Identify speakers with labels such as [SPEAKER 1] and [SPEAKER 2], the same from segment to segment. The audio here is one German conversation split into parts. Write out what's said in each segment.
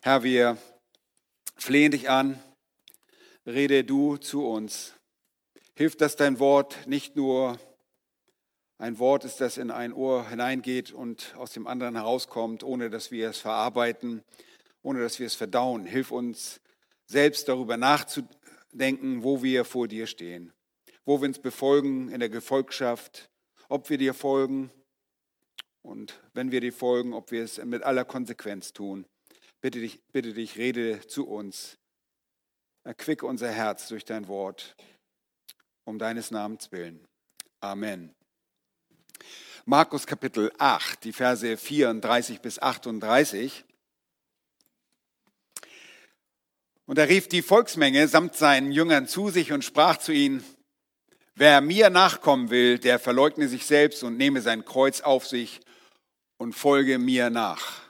[SPEAKER 1] Herr, wir flehen dich an, rede du zu uns. Hilf, dass dein Wort nicht nur ein Wort ist, das in ein Ohr hineingeht und aus dem anderen herauskommt, ohne dass wir es verarbeiten, ohne dass wir es verdauen. Hilf uns selbst darüber nachzudenken, wo wir vor dir stehen, wo wir uns befolgen in der Gefolgschaft, ob wir dir folgen und wenn wir dir folgen, ob wir es mit aller Konsequenz tun. Bitte dich, bitte dich, rede zu uns. Erquicke unser Herz durch dein Wort, um deines Namens willen. Amen. Markus Kapitel 8, die Verse 34 bis 38. Und er rief die Volksmenge samt seinen Jüngern zu sich und sprach zu ihnen, wer mir nachkommen will, der verleugne sich selbst und nehme sein Kreuz auf sich und folge mir nach.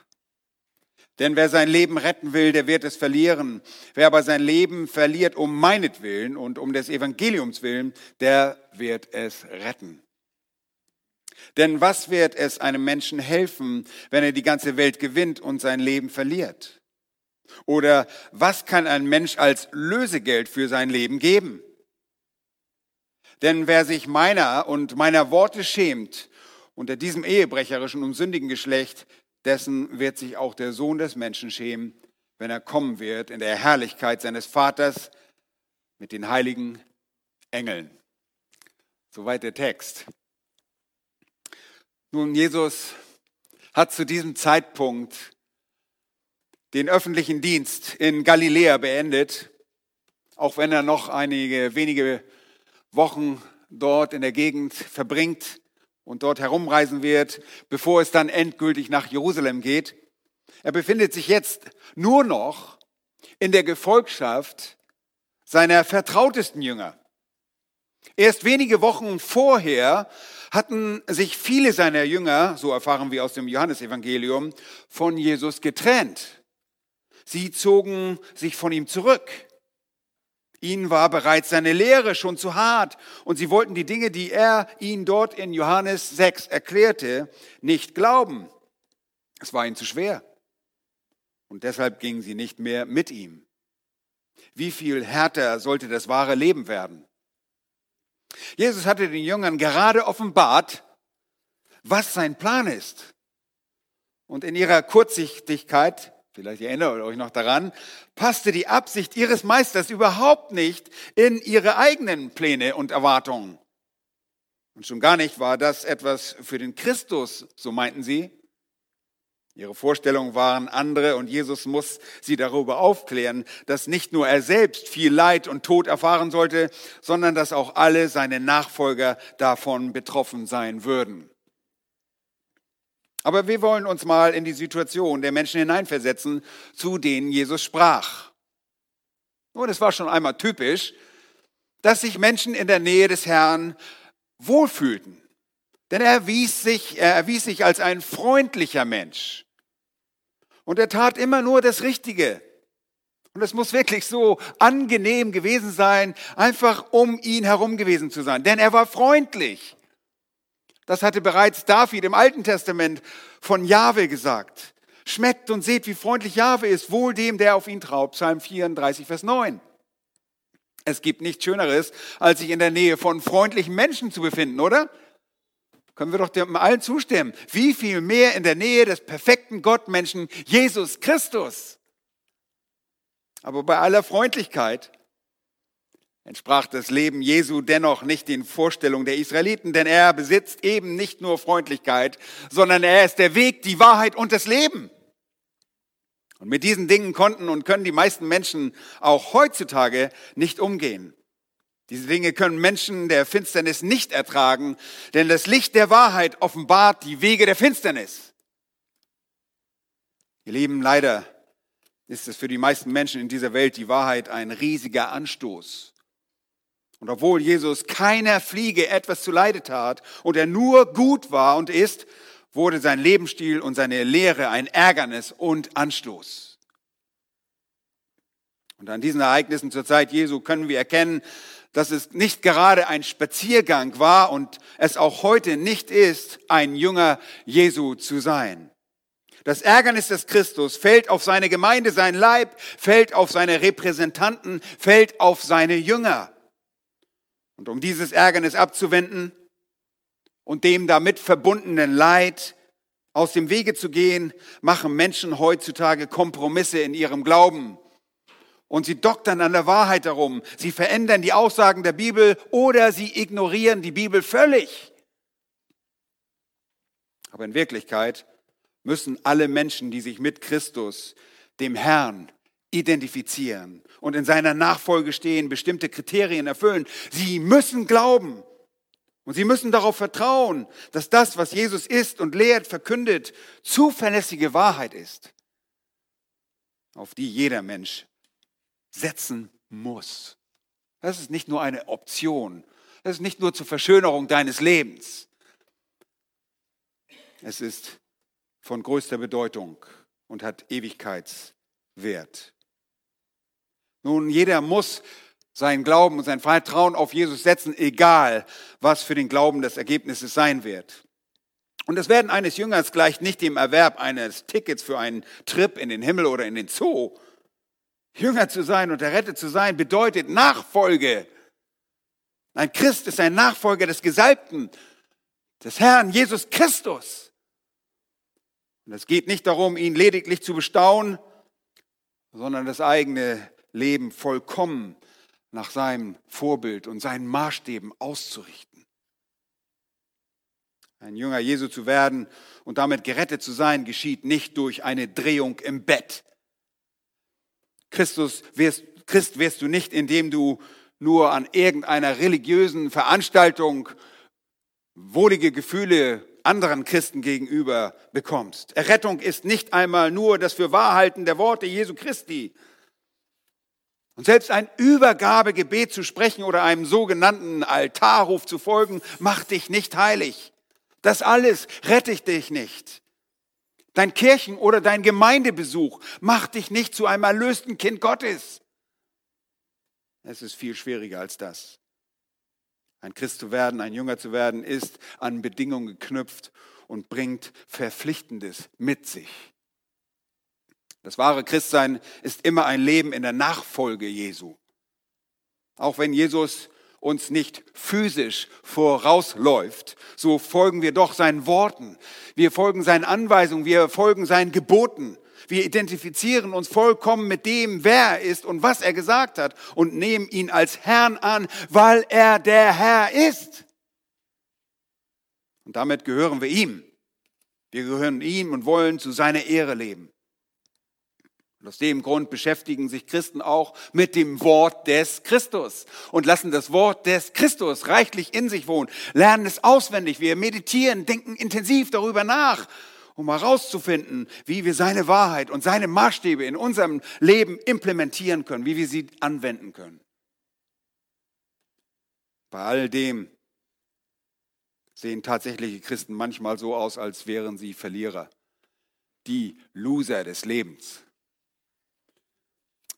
[SPEAKER 1] Denn wer sein Leben retten will, der wird es verlieren. Wer aber sein Leben verliert um meinetwillen und um des Evangeliums willen, der wird es retten. Denn was wird es einem Menschen helfen, wenn er die ganze Welt gewinnt und sein Leben verliert? Oder was kann ein Mensch als Lösegeld für sein Leben geben? Denn wer sich meiner und meiner Worte schämt, unter diesem ehebrecherischen und sündigen Geschlecht, dessen wird sich auch der Sohn des Menschen schämen, wenn er kommen wird in der Herrlichkeit seines Vaters mit den heiligen Engeln. Soweit der Text. Nun, Jesus hat zu diesem Zeitpunkt den öffentlichen Dienst in Galiläa beendet, auch wenn er noch einige wenige Wochen dort in der Gegend verbringt und dort herumreisen wird, bevor es dann endgültig nach Jerusalem geht. Er befindet sich jetzt nur noch in der Gefolgschaft seiner vertrautesten Jünger. Erst wenige Wochen vorher hatten sich viele seiner Jünger, so erfahren wir aus dem Johannesevangelium, von Jesus getrennt. Sie zogen sich von ihm zurück. Ihnen war bereits seine Lehre schon zu hart und sie wollten die Dinge, die er ihnen dort in Johannes 6 erklärte, nicht glauben. Es war ihnen zu schwer. Und deshalb gingen sie nicht mehr mit ihm. Wie viel härter sollte das wahre Leben werden? Jesus hatte den Jüngern gerade offenbart, was sein Plan ist. Und in ihrer Kurzsichtigkeit vielleicht erinnert ihr euch noch daran, passte die Absicht ihres Meisters überhaupt nicht in ihre eigenen Pläne und Erwartungen. Und schon gar nicht war das etwas für den Christus, so meinten sie. Ihre Vorstellungen waren andere und Jesus muss sie darüber aufklären, dass nicht nur er selbst viel Leid und Tod erfahren sollte, sondern dass auch alle seine Nachfolger davon betroffen sein würden. Aber wir wollen uns mal in die Situation der Menschen hineinversetzen, zu denen Jesus sprach. Und es war schon einmal typisch, dass sich Menschen in der Nähe des Herrn wohlfühlten. Denn er erwies sich, er erwies sich als ein freundlicher Mensch. Und er tat immer nur das Richtige. Und es muss wirklich so angenehm gewesen sein, einfach um ihn herum gewesen zu sein. Denn er war freundlich. Das hatte bereits David im Alten Testament von Jahwe gesagt. Schmeckt und seht, wie freundlich Jahwe ist, wohl dem, der auf ihn traut. Psalm 34, Vers 9. Es gibt nichts Schöneres, als sich in der Nähe von freundlichen Menschen zu befinden, oder? Können wir doch dem allen zustimmen. Wie viel mehr in der Nähe des perfekten Gottmenschen Jesus Christus. Aber bei aller Freundlichkeit entsprach das Leben Jesu dennoch nicht den Vorstellungen der Israeliten, denn er besitzt eben nicht nur Freundlichkeit, sondern er ist der Weg, die Wahrheit und das Leben. Und mit diesen Dingen konnten und können die meisten Menschen auch heutzutage nicht umgehen. Diese Dinge können Menschen der Finsternis nicht ertragen, denn das Licht der Wahrheit offenbart die Wege der Finsternis. Ihr Lieben, leider ist es für die meisten Menschen in dieser Welt die Wahrheit ein riesiger Anstoß. Und obwohl Jesus keiner Fliege etwas zu Leide tat und er nur gut war und ist, wurde sein Lebensstil und seine Lehre ein Ärgernis und Anstoß. Und an diesen Ereignissen zur Zeit Jesu können wir erkennen, dass es nicht gerade ein Spaziergang war und es auch heute nicht ist, ein Jünger Jesu zu sein. Das Ärgernis des Christus fällt auf seine Gemeinde, sein Leib, fällt auf seine Repräsentanten, fällt auf seine Jünger. Und um dieses Ärgernis abzuwenden und dem damit verbundenen Leid aus dem Wege zu gehen, machen Menschen heutzutage Kompromisse in ihrem Glauben. Und sie doktern an der Wahrheit herum. Sie verändern die Aussagen der Bibel oder sie ignorieren die Bibel völlig. Aber in Wirklichkeit müssen alle Menschen, die sich mit Christus, dem Herrn, identifizieren und in seiner Nachfolge stehen, bestimmte Kriterien erfüllen. Sie müssen glauben und sie müssen darauf vertrauen, dass das, was Jesus ist und lehrt, verkündet, zuverlässige Wahrheit ist, auf die jeder Mensch setzen muss. Das ist nicht nur eine Option. Das ist nicht nur zur Verschönerung deines Lebens. Es ist von größter Bedeutung und hat Ewigkeitswert. Nun, jeder muss seinen Glauben und sein Vertrauen auf Jesus setzen, egal was für den Glauben das Ergebnis sein wird. Und das Werden eines Jüngers gleicht nicht dem Erwerb eines Tickets für einen Trip in den Himmel oder in den Zoo. Jünger zu sein und errettet zu sein bedeutet Nachfolge. Ein Christ ist ein Nachfolger des Gesalbten, des Herrn Jesus Christus. Und es geht nicht darum, ihn lediglich zu bestaunen, sondern das eigene Leben vollkommen nach seinem Vorbild und seinen Maßstäben auszurichten. Ein Jünger Jesu zu werden und damit gerettet zu sein, geschieht nicht durch eine Drehung im Bett. Christus wirst, Christ wirst du nicht, indem du nur an irgendeiner religiösen Veranstaltung wohlige Gefühle anderen Christen gegenüber bekommst. Errettung ist nicht einmal nur das Fürwahrhalten der Worte Jesu Christi. Und selbst ein Übergabegebet zu sprechen oder einem sogenannten Altarruf zu folgen, macht dich nicht heilig. Das alles rettet dich nicht. Dein Kirchen- oder dein Gemeindebesuch macht dich nicht zu einem erlösten Kind Gottes. Es ist viel schwieriger als das. Ein Christ zu werden, ein Jünger zu werden, ist an Bedingungen geknüpft und bringt Verpflichtendes mit sich. Das wahre Christsein ist immer ein Leben in der Nachfolge Jesu. Auch wenn Jesus uns nicht physisch vorausläuft, so folgen wir doch seinen Worten. Wir folgen seinen Anweisungen, wir folgen seinen Geboten. Wir identifizieren uns vollkommen mit dem, wer er ist und was er gesagt hat und nehmen ihn als Herrn an, weil er der Herr ist. Und damit gehören wir ihm. Wir gehören ihm und wollen zu seiner Ehre leben. Und aus dem Grund beschäftigen sich Christen auch mit dem Wort des Christus und lassen das Wort des Christus reichlich in sich wohnen, lernen es auswendig. Wir meditieren, denken intensiv darüber nach um herauszufinden, wie wir seine Wahrheit und seine Maßstäbe in unserem Leben implementieren können, wie wir sie anwenden können. Bei all dem sehen tatsächliche Christen manchmal so aus, als wären sie Verlierer, die Loser des Lebens.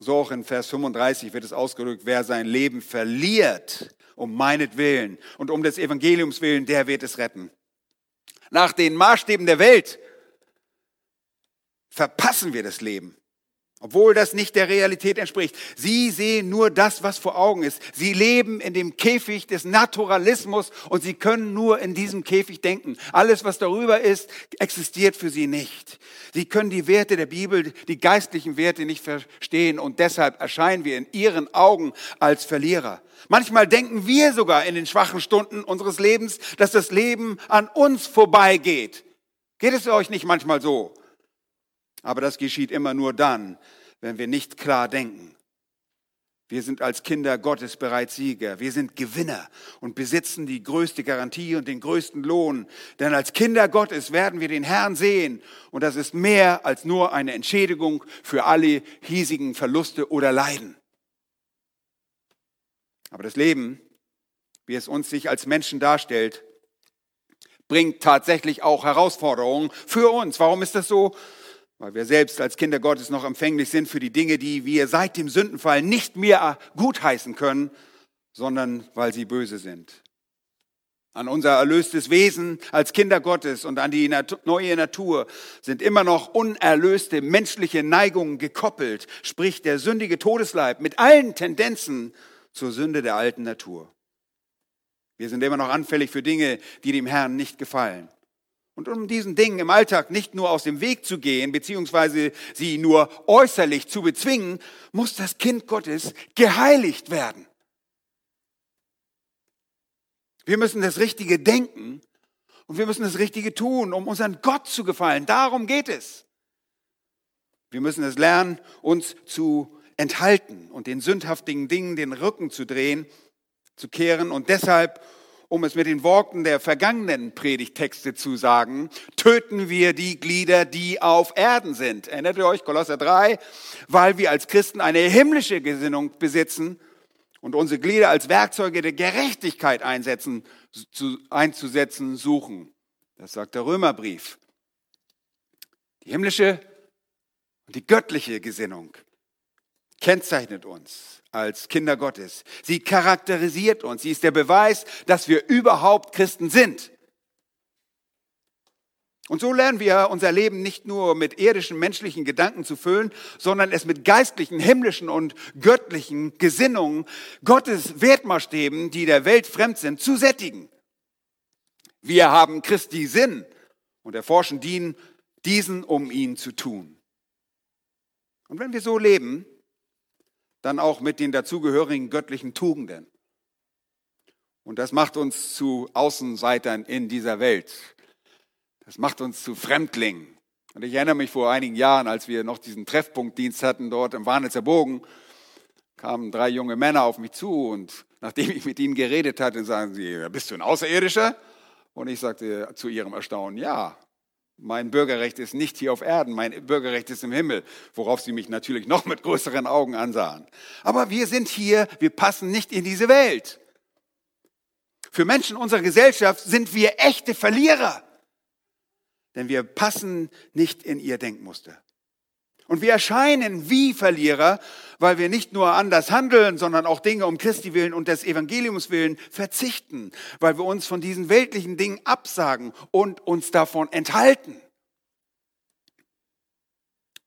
[SPEAKER 1] So auch in Vers 35 wird es ausgedrückt, wer sein Leben verliert, um meinetwillen und um des Evangeliums willen, der wird es retten. Nach den Maßstäben der Welt verpassen wir das Leben. Obwohl das nicht der Realität entspricht. Sie sehen nur das, was vor Augen ist. Sie leben in dem Käfig des Naturalismus und sie können nur in diesem Käfig denken. Alles, was darüber ist, existiert für sie nicht. Sie können die Werte der Bibel, die geistlichen Werte nicht verstehen und deshalb erscheinen wir in ihren Augen als Verlierer. Manchmal denken wir sogar in den schwachen Stunden unseres Lebens, dass das Leben an uns vorbeigeht. Geht es euch nicht manchmal so? Aber das geschieht immer nur dann, wenn wir nicht klar denken. Wir sind als Kinder Gottes bereits Sieger. Wir sind Gewinner und besitzen die größte Garantie und den größten Lohn. Denn als Kinder Gottes werden wir den Herrn sehen. Und das ist mehr als nur eine Entschädigung für alle hiesigen Verluste oder Leiden. Aber das Leben, wie es uns sich als Menschen darstellt, bringt tatsächlich auch Herausforderungen für uns. Warum ist das so? Weil wir selbst als Kinder Gottes noch empfänglich sind für die Dinge, die wir seit dem Sündenfall nicht mehr gutheißen können, sondern weil sie böse sind. an unser erlöstes Wesen als Kinder Gottes und an die neue Natur sind immer noch unerlöste menschliche Neigungen gekoppelt, sprich der sündige Todesleib mit allen Tendenzen zur Sünde der alten Natur. Wir sind immer noch anfällig für Dinge, die dem Herrn nicht gefallen. Und um diesen Dingen im Alltag nicht nur aus dem Weg zu gehen, beziehungsweise sie nur äußerlich zu bezwingen, muss das Kind Gottes geheiligt werden. Wir müssen das Richtige denken und wir müssen das Richtige tun, um unseren Gott zu gefallen. Darum geht es. Wir müssen es lernen, uns zu enthalten und den sündhaftigen Dingen den Rücken zu drehen, zu kehren und deshalb, um es mit den Worten der vergangenen Predigtexte zu sagen, töten wir die Glieder, die auf Erden sind. Erinnert ihr euch, Kolosser 3, weil wir als Christen eine himmlische Gesinnung besitzen und unsere Glieder als Werkzeuge der Gerechtigkeit einsetzen, zu, einzusetzen suchen. Das sagt der Römerbrief. Die himmlische und die göttliche Gesinnung kennzeichnet uns als Kinder Gottes. Sie charakterisiert uns. Sie ist der Beweis, dass wir überhaupt Christen sind. Und so lernen wir unser Leben nicht nur mit irdischen menschlichen Gedanken zu füllen, sondern es mit geistlichen, himmlischen und göttlichen Gesinnungen, Gottes Wertmaßstäben, die der Welt fremd sind, zu sättigen. Wir haben Christi Sinn und erforschen diesen, um ihn zu tun. Und wenn wir so leben, dann auch mit den dazugehörigen göttlichen Tugenden. Und das macht uns zu Außenseitern in dieser Welt. Das macht uns zu Fremdlingen. Und ich erinnere mich vor einigen Jahren, als wir noch diesen Treffpunktdienst hatten dort im Warnitzer Bogen, kamen drei junge Männer auf mich zu und nachdem ich mit ihnen geredet hatte, sagen sie, bist du ein Außerirdischer? Und ich sagte zu ihrem Erstaunen, ja, mein Bürgerrecht ist nicht hier auf Erden, mein Bürgerrecht ist im Himmel, worauf sie mich natürlich noch mit größeren Augen ansahen. Aber wir sind hier, wir passen nicht in diese Welt. Für Menschen unserer Gesellschaft sind wir echte Verlierer denn wir passen nicht in ihr Denkmuster. Und wir erscheinen wie Verlierer, weil wir nicht nur anders handeln, sondern auch Dinge um Christi willen und des Evangeliums willen verzichten, weil wir uns von diesen weltlichen Dingen absagen und uns davon enthalten.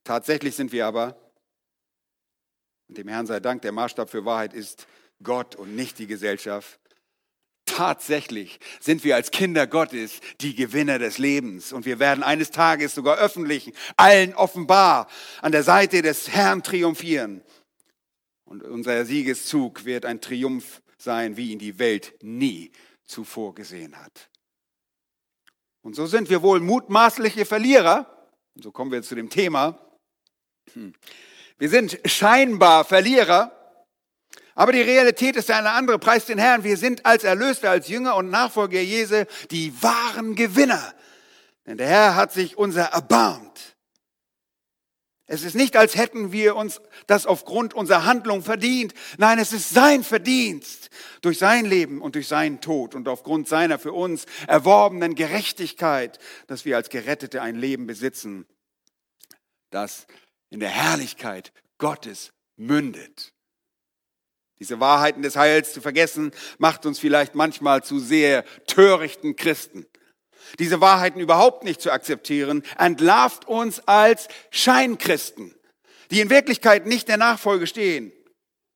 [SPEAKER 1] Tatsächlich sind wir aber, und dem Herrn sei Dank, der Maßstab für Wahrheit ist Gott und nicht die Gesellschaft, Tatsächlich sind wir als Kinder Gottes die Gewinner des Lebens und wir werden eines Tages sogar öffentlich allen offenbar an der Seite des Herrn triumphieren. Und unser Siegeszug wird ein Triumph sein, wie ihn die Welt nie zuvor gesehen hat. Und so sind wir wohl mutmaßliche Verlierer. Und so kommen wir zu dem Thema. Wir sind scheinbar Verlierer, aber die Realität ist eine andere. Preis den Herrn. Wir sind als Erlöste, als Jünger und Nachfolger Jesu die wahren Gewinner. Denn der Herr hat sich unser erbarmt. Es ist nicht, als hätten wir uns das aufgrund unserer Handlung verdient. Nein, es ist sein Verdienst durch sein Leben und durch seinen Tod und aufgrund seiner für uns erworbenen Gerechtigkeit, dass wir als Gerettete ein Leben besitzen, das in der Herrlichkeit Gottes mündet. Diese Wahrheiten des Heils zu vergessen, macht uns vielleicht manchmal zu sehr törichten Christen. Diese Wahrheiten überhaupt nicht zu akzeptieren, entlarvt uns als Scheinchristen, die in Wirklichkeit nicht der Nachfolge stehen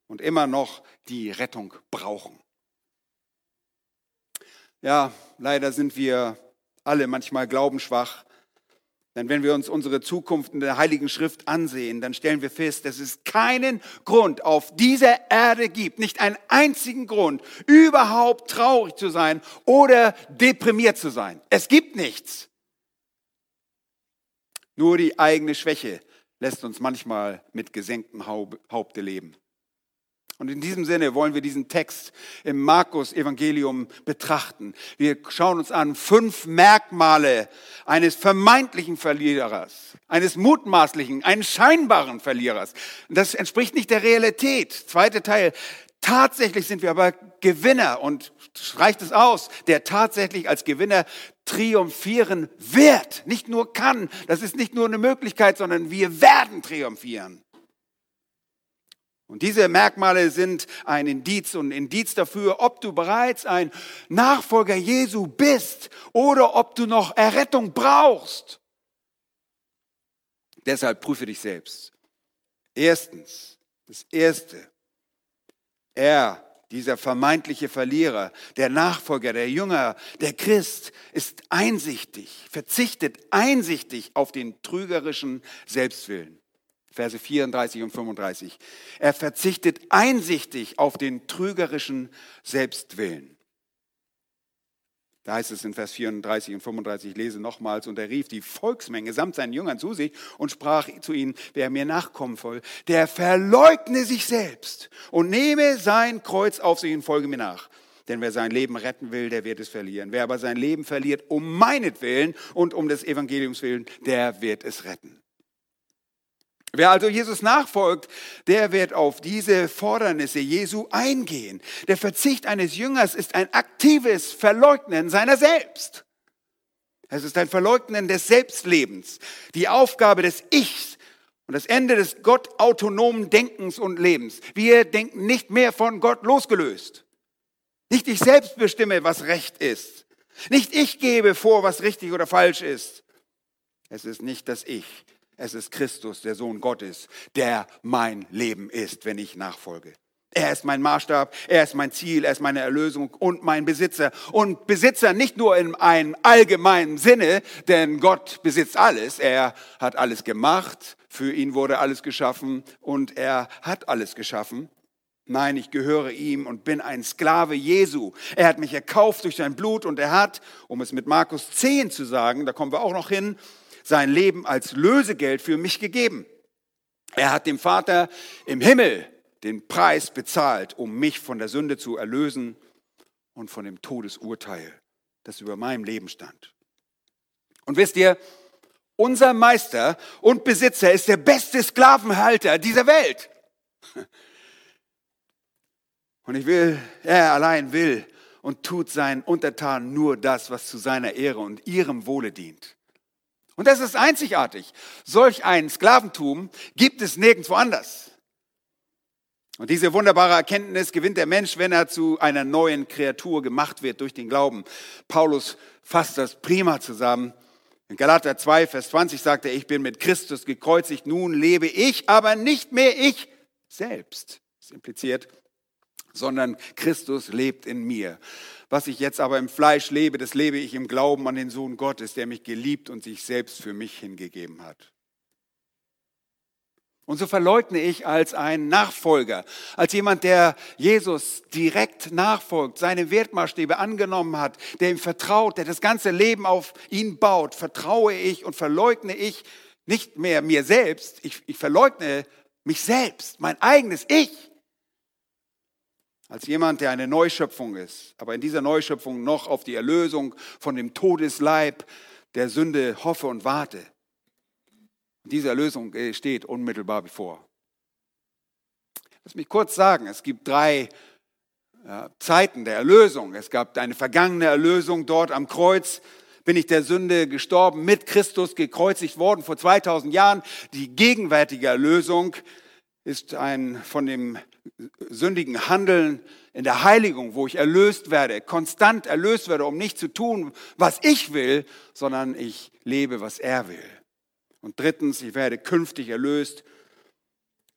[SPEAKER 1] und immer noch die Rettung brauchen. Ja, leider sind wir alle manchmal glaubensschwach denn wenn wir uns unsere Zukunft in der Heiligen Schrift ansehen, dann stellen wir fest, dass es keinen Grund auf dieser Erde gibt, nicht einen einzigen Grund, überhaupt traurig zu sein oder deprimiert zu sein. Es gibt nichts. Nur die eigene Schwäche lässt uns manchmal mit gesenktem Haupte leben. Und in diesem Sinne wollen wir diesen Text im Markus Evangelium betrachten. Wir schauen uns an fünf Merkmale eines vermeintlichen Verlierers, eines mutmaßlichen, eines scheinbaren Verlierers. Das entspricht nicht der Realität. Zweiter Teil. Tatsächlich sind wir aber Gewinner und reicht es aus, der tatsächlich als Gewinner triumphieren wird, nicht nur kann. Das ist nicht nur eine Möglichkeit, sondern wir werden triumphieren. Und diese Merkmale sind ein Indiz und ein Indiz dafür, ob du bereits ein Nachfolger Jesu bist oder ob du noch Errettung brauchst. Deshalb prüfe dich selbst. Erstens, das Erste, er, dieser vermeintliche Verlierer, der Nachfolger, der Jünger, der Christ, ist einsichtig, verzichtet einsichtig auf den trügerischen Selbstwillen. Verse 34 und 35. Er verzichtet einsichtig auf den trügerischen Selbstwillen. Da heißt es in Vers 34 und 35, ich lese nochmals, und er rief die Volksmenge samt seinen Jüngern zu sich und sprach zu ihnen, wer mir nachkommen soll, der verleugne sich selbst und nehme sein Kreuz auf sich und folge mir nach. Denn wer sein Leben retten will, der wird es verlieren. Wer aber sein Leben verliert um meinetwillen und um des Evangeliums willen, der wird es retten. Wer also Jesus nachfolgt, der wird auf diese Fordernisse Jesu eingehen. Der Verzicht eines Jüngers ist ein aktives Verleugnen seiner selbst. Es ist ein Verleugnen des Selbstlebens, die Aufgabe des Ichs und das Ende des gottautonomen Denkens und Lebens. Wir denken nicht mehr von Gott losgelöst. Nicht ich selbst bestimme, was recht ist. Nicht ich gebe vor, was richtig oder falsch ist. Es ist nicht das Ich, es ist Christus, der Sohn Gottes, der mein Leben ist, wenn ich nachfolge. Er ist mein Maßstab, er ist mein Ziel, er ist meine Erlösung und mein Besitzer. Und Besitzer nicht nur in einem allgemeinen Sinne, denn Gott besitzt alles. Er hat alles gemacht, für ihn wurde alles geschaffen und er hat alles geschaffen. Nein, ich gehöre ihm und bin ein Sklave Jesu. Er hat mich erkauft durch sein Blut und er hat, um es mit Markus 10 zu sagen, da kommen wir auch noch hin, sein Leben als Lösegeld für mich gegeben. Er hat dem Vater im Himmel den Preis bezahlt, um mich von der Sünde zu erlösen und von dem Todesurteil, das über meinem Leben stand. Und wisst ihr, unser Meister und Besitzer ist der beste Sklavenhalter dieser Welt. Und ich will, er allein will und tut seinen Untertanen nur das, was zu seiner Ehre und ihrem Wohle dient. Und das ist einzigartig. Solch ein Sklaventum gibt es nirgendwo anders. Und diese wunderbare Erkenntnis gewinnt der Mensch, wenn er zu einer neuen Kreatur gemacht wird durch den Glauben. Paulus fasst das prima zusammen. In Galater 2, Vers 20 sagt er, ich bin mit Christus gekreuzigt, nun lebe ich, aber nicht mehr ich selbst. Das impliziert, sondern Christus lebt in mir. Was ich jetzt aber im Fleisch lebe, das lebe ich im Glauben an den Sohn Gottes, der mich geliebt und sich selbst für mich hingegeben hat. Und so verleugne ich als ein Nachfolger, als jemand, der Jesus direkt nachfolgt, seine Wertmaßstäbe angenommen hat, der ihm vertraut, der das ganze Leben auf ihn baut, vertraue ich und verleugne ich nicht mehr mir selbst, ich, ich verleugne mich selbst, mein eigenes Ich als jemand, der eine Neuschöpfung ist, aber in dieser Neuschöpfung noch auf die Erlösung von dem Todesleib der Sünde hoffe und warte. Diese Erlösung äh, steht unmittelbar bevor. Lass mich kurz sagen, es gibt drei ja, Zeiten der Erlösung. Es gab eine vergangene Erlösung dort am Kreuz, bin ich der Sünde gestorben, mit Christus gekreuzigt worden vor 2000 Jahren. Die gegenwärtige Erlösung ist ein von dem sündigen Handeln in der Heiligung, wo ich erlöst werde, konstant erlöst werde, um nicht zu tun, was ich will, sondern ich lebe, was er will. Und drittens, ich werde künftig erlöst.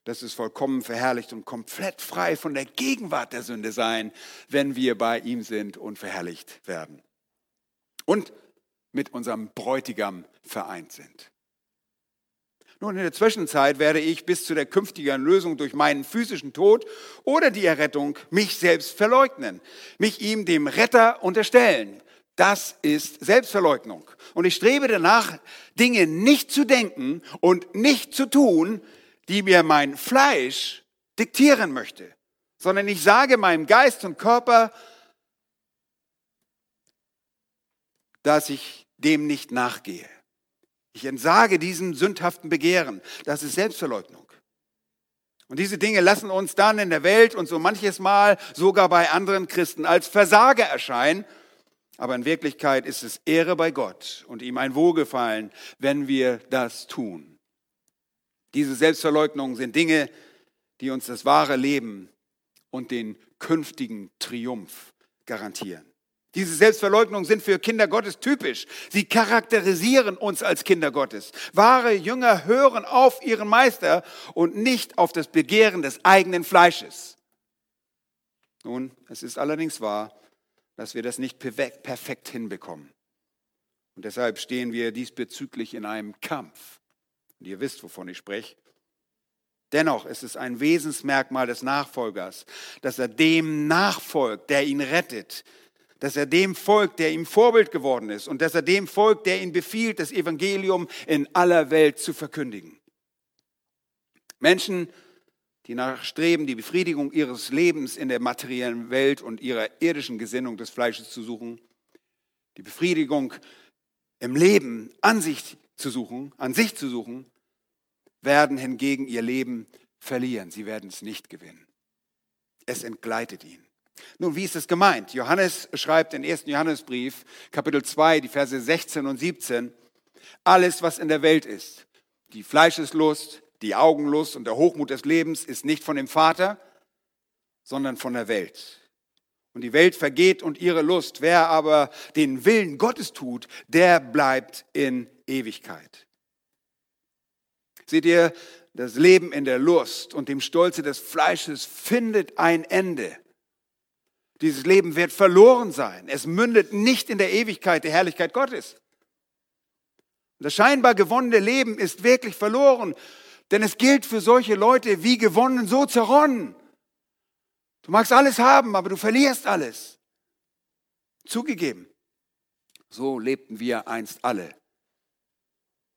[SPEAKER 1] Das ist vollkommen verherrlicht und komplett frei von der Gegenwart der Sünde sein, wenn wir bei ihm sind und verherrlicht werden. Und mit unserem Bräutigam vereint sind. Nun, in der Zwischenzeit werde ich bis zu der künftigen Lösung durch meinen physischen Tod oder die Errettung mich selbst verleugnen, mich ihm, dem Retter, unterstellen. Das ist Selbstverleugnung. Und ich strebe danach, Dinge nicht zu denken und nicht zu tun, die mir mein Fleisch diktieren möchte, sondern ich sage meinem Geist und Körper, dass ich dem nicht nachgehe. Ich entsage diesem sündhaften Begehren. Das ist Selbstverleugnung. Und diese Dinge lassen uns dann in der Welt und so manches Mal sogar bei anderen Christen als Versager erscheinen. Aber in Wirklichkeit ist es Ehre bei Gott und ihm ein Wohlgefallen, wenn wir das tun. Diese Selbstverleugnungen sind Dinge, die uns das wahre Leben und den künftigen Triumph garantieren. Diese Selbstverleugnungen sind für Kinder Gottes typisch. Sie charakterisieren uns als Kinder Gottes. Wahre Jünger hören auf ihren Meister und nicht auf das Begehren des eigenen Fleisches. Nun, es ist allerdings wahr, dass wir das nicht perfekt hinbekommen. Und deshalb stehen wir diesbezüglich in einem Kampf. Und ihr wisst, wovon ich spreche. Dennoch ist es ein Wesensmerkmal des Nachfolgers, dass er dem nachfolgt, der ihn rettet, dass er dem folgt, der ihm Vorbild geworden ist und dass er dem folgt, der ihn befiehlt, das Evangelium in aller Welt zu verkündigen. Menschen, die nachstreben, die Befriedigung ihres Lebens in der materiellen Welt und ihrer irdischen Gesinnung des Fleisches zu suchen, die Befriedigung im Leben an sich zu suchen, an sich zu suchen, werden hingegen ihr Leben verlieren. Sie werden es nicht gewinnen. Es entgleitet ihnen. Nun, wie ist es gemeint? Johannes schreibt im 1. Johannesbrief, Kapitel 2, die Verse 16 und 17, alles, was in der Welt ist, die Fleischeslust, die Augenlust und der Hochmut des Lebens ist nicht von dem Vater, sondern von der Welt. Und die Welt vergeht und ihre Lust. Wer aber den Willen Gottes tut, der bleibt in Ewigkeit. Seht ihr, das Leben in der Lust und dem Stolze des Fleisches findet ein Ende. Dieses Leben wird verloren sein. Es mündet nicht in der Ewigkeit der Herrlichkeit Gottes. Das scheinbar gewonnene Leben ist wirklich verloren, denn es gilt für solche Leute wie gewonnen, so zerronnen. Du magst alles haben, aber du verlierst alles. Zugegeben, so lebten wir einst alle.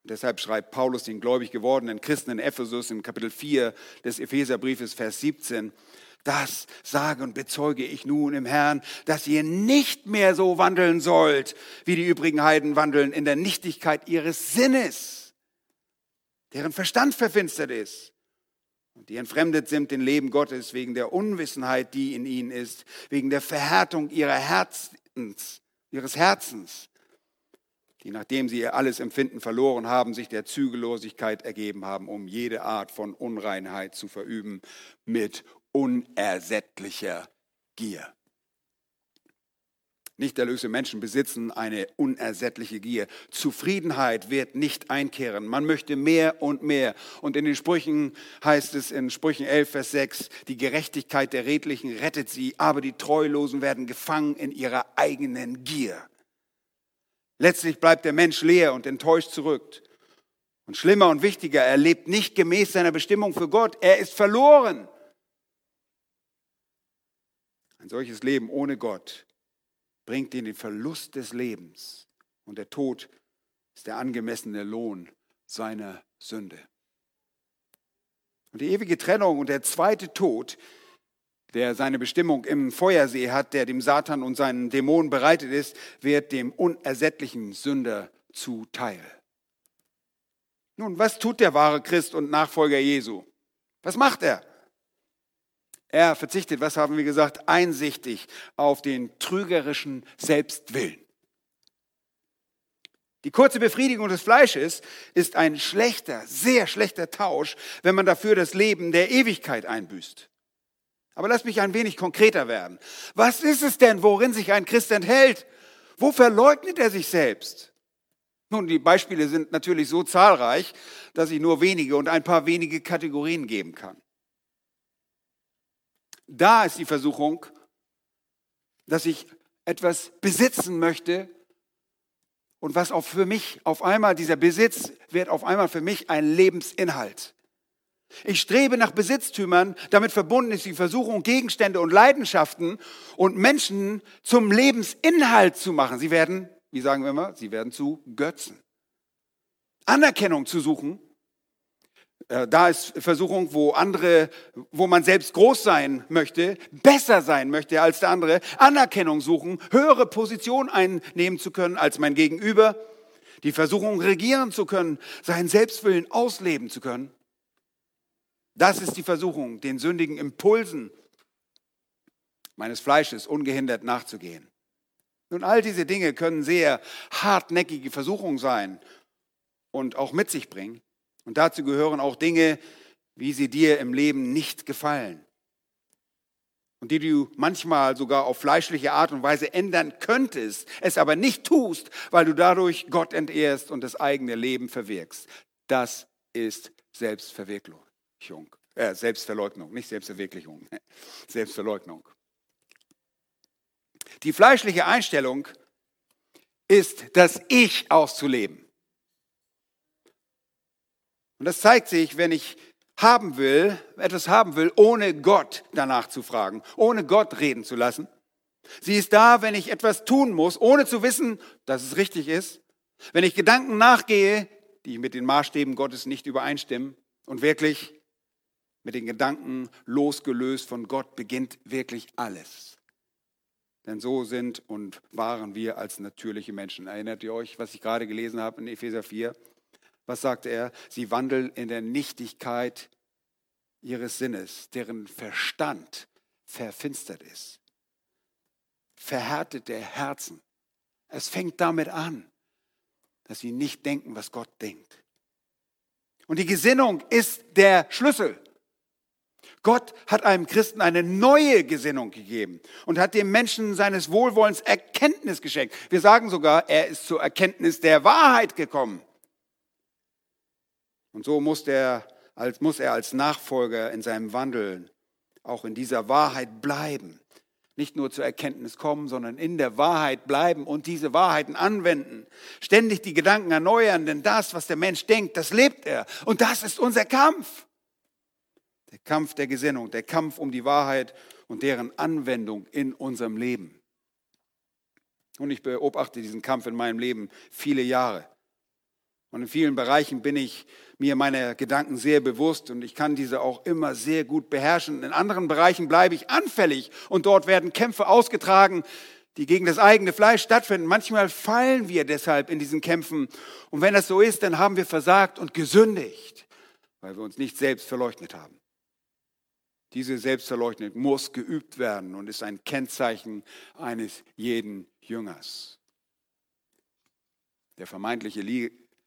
[SPEAKER 1] Und deshalb schreibt Paulus den gläubig gewordenen Christen in Ephesus im Kapitel 4 des Epheserbriefes, Vers 17, das sage und bezeuge ich nun im Herrn, dass ihr nicht mehr so wandeln sollt, wie die übrigen Heiden wandeln, in der Nichtigkeit ihres Sinnes, deren Verstand verfinstert ist und die entfremdet sind dem Leben Gottes wegen der Unwissenheit, die in ihnen ist, wegen der Verhärtung Herzens, ihres Herzens, die nachdem sie ihr alles Empfinden verloren haben, sich der Zügellosigkeit ergeben haben, um jede Art von Unreinheit zu verüben mit unersättlicher Gier. Nicht erlöste Menschen besitzen eine unersättliche Gier. Zufriedenheit wird nicht einkehren. Man möchte mehr und mehr. Und in den Sprüchen heißt es in Sprüchen 11, Vers 6, die Gerechtigkeit der Redlichen rettet sie, aber die Treulosen werden gefangen in ihrer eigenen Gier. Letztlich bleibt der Mensch leer und enttäuscht zurück. Und schlimmer und wichtiger, er lebt nicht gemäß seiner Bestimmung für Gott. Er ist verloren. Ein solches Leben ohne Gott bringt ihn den Verlust des Lebens und der Tod ist der angemessene Lohn seiner Sünde. Und die ewige Trennung und der zweite Tod, der seine Bestimmung im Feuersee hat, der dem Satan und seinen Dämonen bereitet ist, wird dem unersättlichen Sünder zuteil. Nun, was tut der wahre Christ und Nachfolger Jesu? Was macht er? Er verzichtet, was haben wir gesagt, einsichtig auf den trügerischen Selbstwillen. Die kurze Befriedigung des Fleisches ist ein schlechter, sehr schlechter Tausch, wenn man dafür das Leben der Ewigkeit einbüßt. Aber lass mich ein wenig konkreter werden. Was ist es denn, worin sich ein Christ enthält? Wo verleugnet er sich selbst? Nun, die Beispiele sind natürlich so zahlreich, dass ich nur wenige und ein paar wenige Kategorien geben kann. Da ist die Versuchung, dass ich etwas besitzen möchte und was auch für mich auf einmal, dieser Besitz wird auf einmal für mich ein Lebensinhalt. Ich strebe nach Besitztümern, damit verbunden ist die Versuchung, Gegenstände und Leidenschaften und Menschen zum Lebensinhalt zu machen. Sie werden, wie sagen wir immer, sie werden zu Götzen. Anerkennung zu suchen da ist Versuchung, wo andere, wo man selbst groß sein möchte, besser sein möchte als der andere, Anerkennung suchen, höhere Position einnehmen zu können als mein Gegenüber, die Versuchung regieren zu können, seinen Selbstwillen ausleben zu können. Das ist die Versuchung, den sündigen Impulsen meines Fleisches ungehindert nachzugehen. Nun, all diese Dinge können sehr hartnäckige Versuchungen sein und auch mit sich bringen. Und dazu gehören auch Dinge, wie sie dir im Leben nicht gefallen und die du manchmal sogar auf fleischliche Art und Weise ändern könntest, es aber nicht tust, weil du dadurch Gott entehrst und das eigene Leben verwirkst. Das ist Selbstverwirklichung. Äh, Selbstverleugnung, nicht Selbstverwirklichung, Selbstverleugnung. Die fleischliche Einstellung ist, das Ich auszuleben. Und das zeigt sich, wenn ich haben will, etwas haben will, ohne Gott danach zu fragen, ohne Gott reden zu lassen. Sie ist da, wenn ich etwas tun muss, ohne zu wissen, dass es richtig ist. Wenn ich Gedanken nachgehe, die mit den Maßstäben Gottes nicht übereinstimmen und wirklich mit den Gedanken losgelöst von Gott beginnt wirklich alles. Denn so sind und waren wir als natürliche Menschen. Erinnert ihr euch, was ich gerade gelesen habe in Epheser 4? Was sagte er? Sie wandeln in der Nichtigkeit ihres Sinnes, deren Verstand verfinstert ist. Verhärtet der Herzen. Es fängt damit an, dass sie nicht denken, was Gott denkt. Und die Gesinnung ist der Schlüssel. Gott hat einem Christen eine neue Gesinnung gegeben und hat dem Menschen seines Wohlwollens Erkenntnis geschenkt. Wir sagen sogar, er ist zur Erkenntnis der Wahrheit gekommen. Und so muss er, als, muss er als Nachfolger in seinem Wandeln auch in dieser Wahrheit bleiben. Nicht nur zur Erkenntnis kommen, sondern in der Wahrheit bleiben und diese Wahrheiten anwenden. Ständig die Gedanken erneuern, denn das, was der Mensch denkt, das lebt er. Und das ist unser Kampf. Der Kampf der Gesinnung, der Kampf um die Wahrheit und deren Anwendung in unserem Leben. Und ich beobachte diesen Kampf in meinem Leben viele Jahre. Und in vielen Bereichen bin ich mir meiner Gedanken sehr bewusst und ich kann diese auch immer sehr gut beherrschen. In anderen Bereichen bleibe ich anfällig und dort werden Kämpfe ausgetragen, die gegen das eigene Fleisch stattfinden. Manchmal fallen wir deshalb in diesen Kämpfen. Und wenn das so ist, dann haben wir versagt und gesündigt, weil wir uns nicht selbst verleugnet haben. Diese Selbstverleugnung muss geübt werden und ist ein Kennzeichen eines jeden Jüngers. Der vermeintliche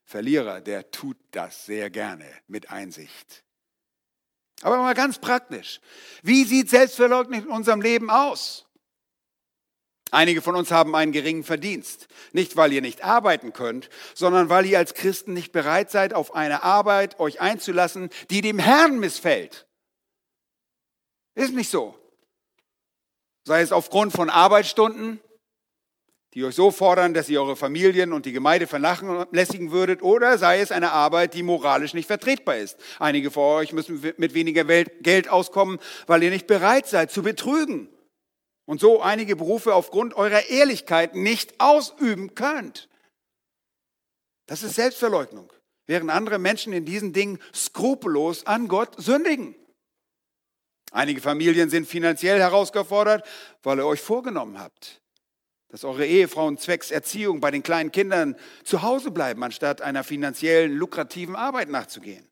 [SPEAKER 1] Verlierer, der tut das sehr gerne mit Einsicht. Aber mal ganz praktisch. Wie sieht Selbstverleugnung in unserem Leben aus? Einige von uns haben einen geringen Verdienst. Nicht, weil ihr nicht arbeiten könnt, sondern weil ihr als Christen nicht bereit seid, auf eine Arbeit euch einzulassen, die dem Herrn missfällt. Ist nicht so. Sei es aufgrund von Arbeitsstunden, die euch so fordern, dass ihr eure Familien und die Gemeinde vernachlässigen würdet, oder sei es eine Arbeit, die moralisch nicht vertretbar ist. Einige von euch müssen mit weniger Geld auskommen, weil ihr nicht bereit seid zu betrügen und so einige Berufe aufgrund eurer Ehrlichkeit nicht ausüben könnt. Das ist Selbstverleugnung, während andere Menschen in diesen Dingen skrupellos an Gott sündigen. Einige Familien sind finanziell herausgefordert, weil ihr euch vorgenommen habt, dass eure Ehefrauen zwecks Erziehung bei den kleinen Kindern zu Hause bleiben, anstatt einer finanziellen, lukrativen Arbeit nachzugehen.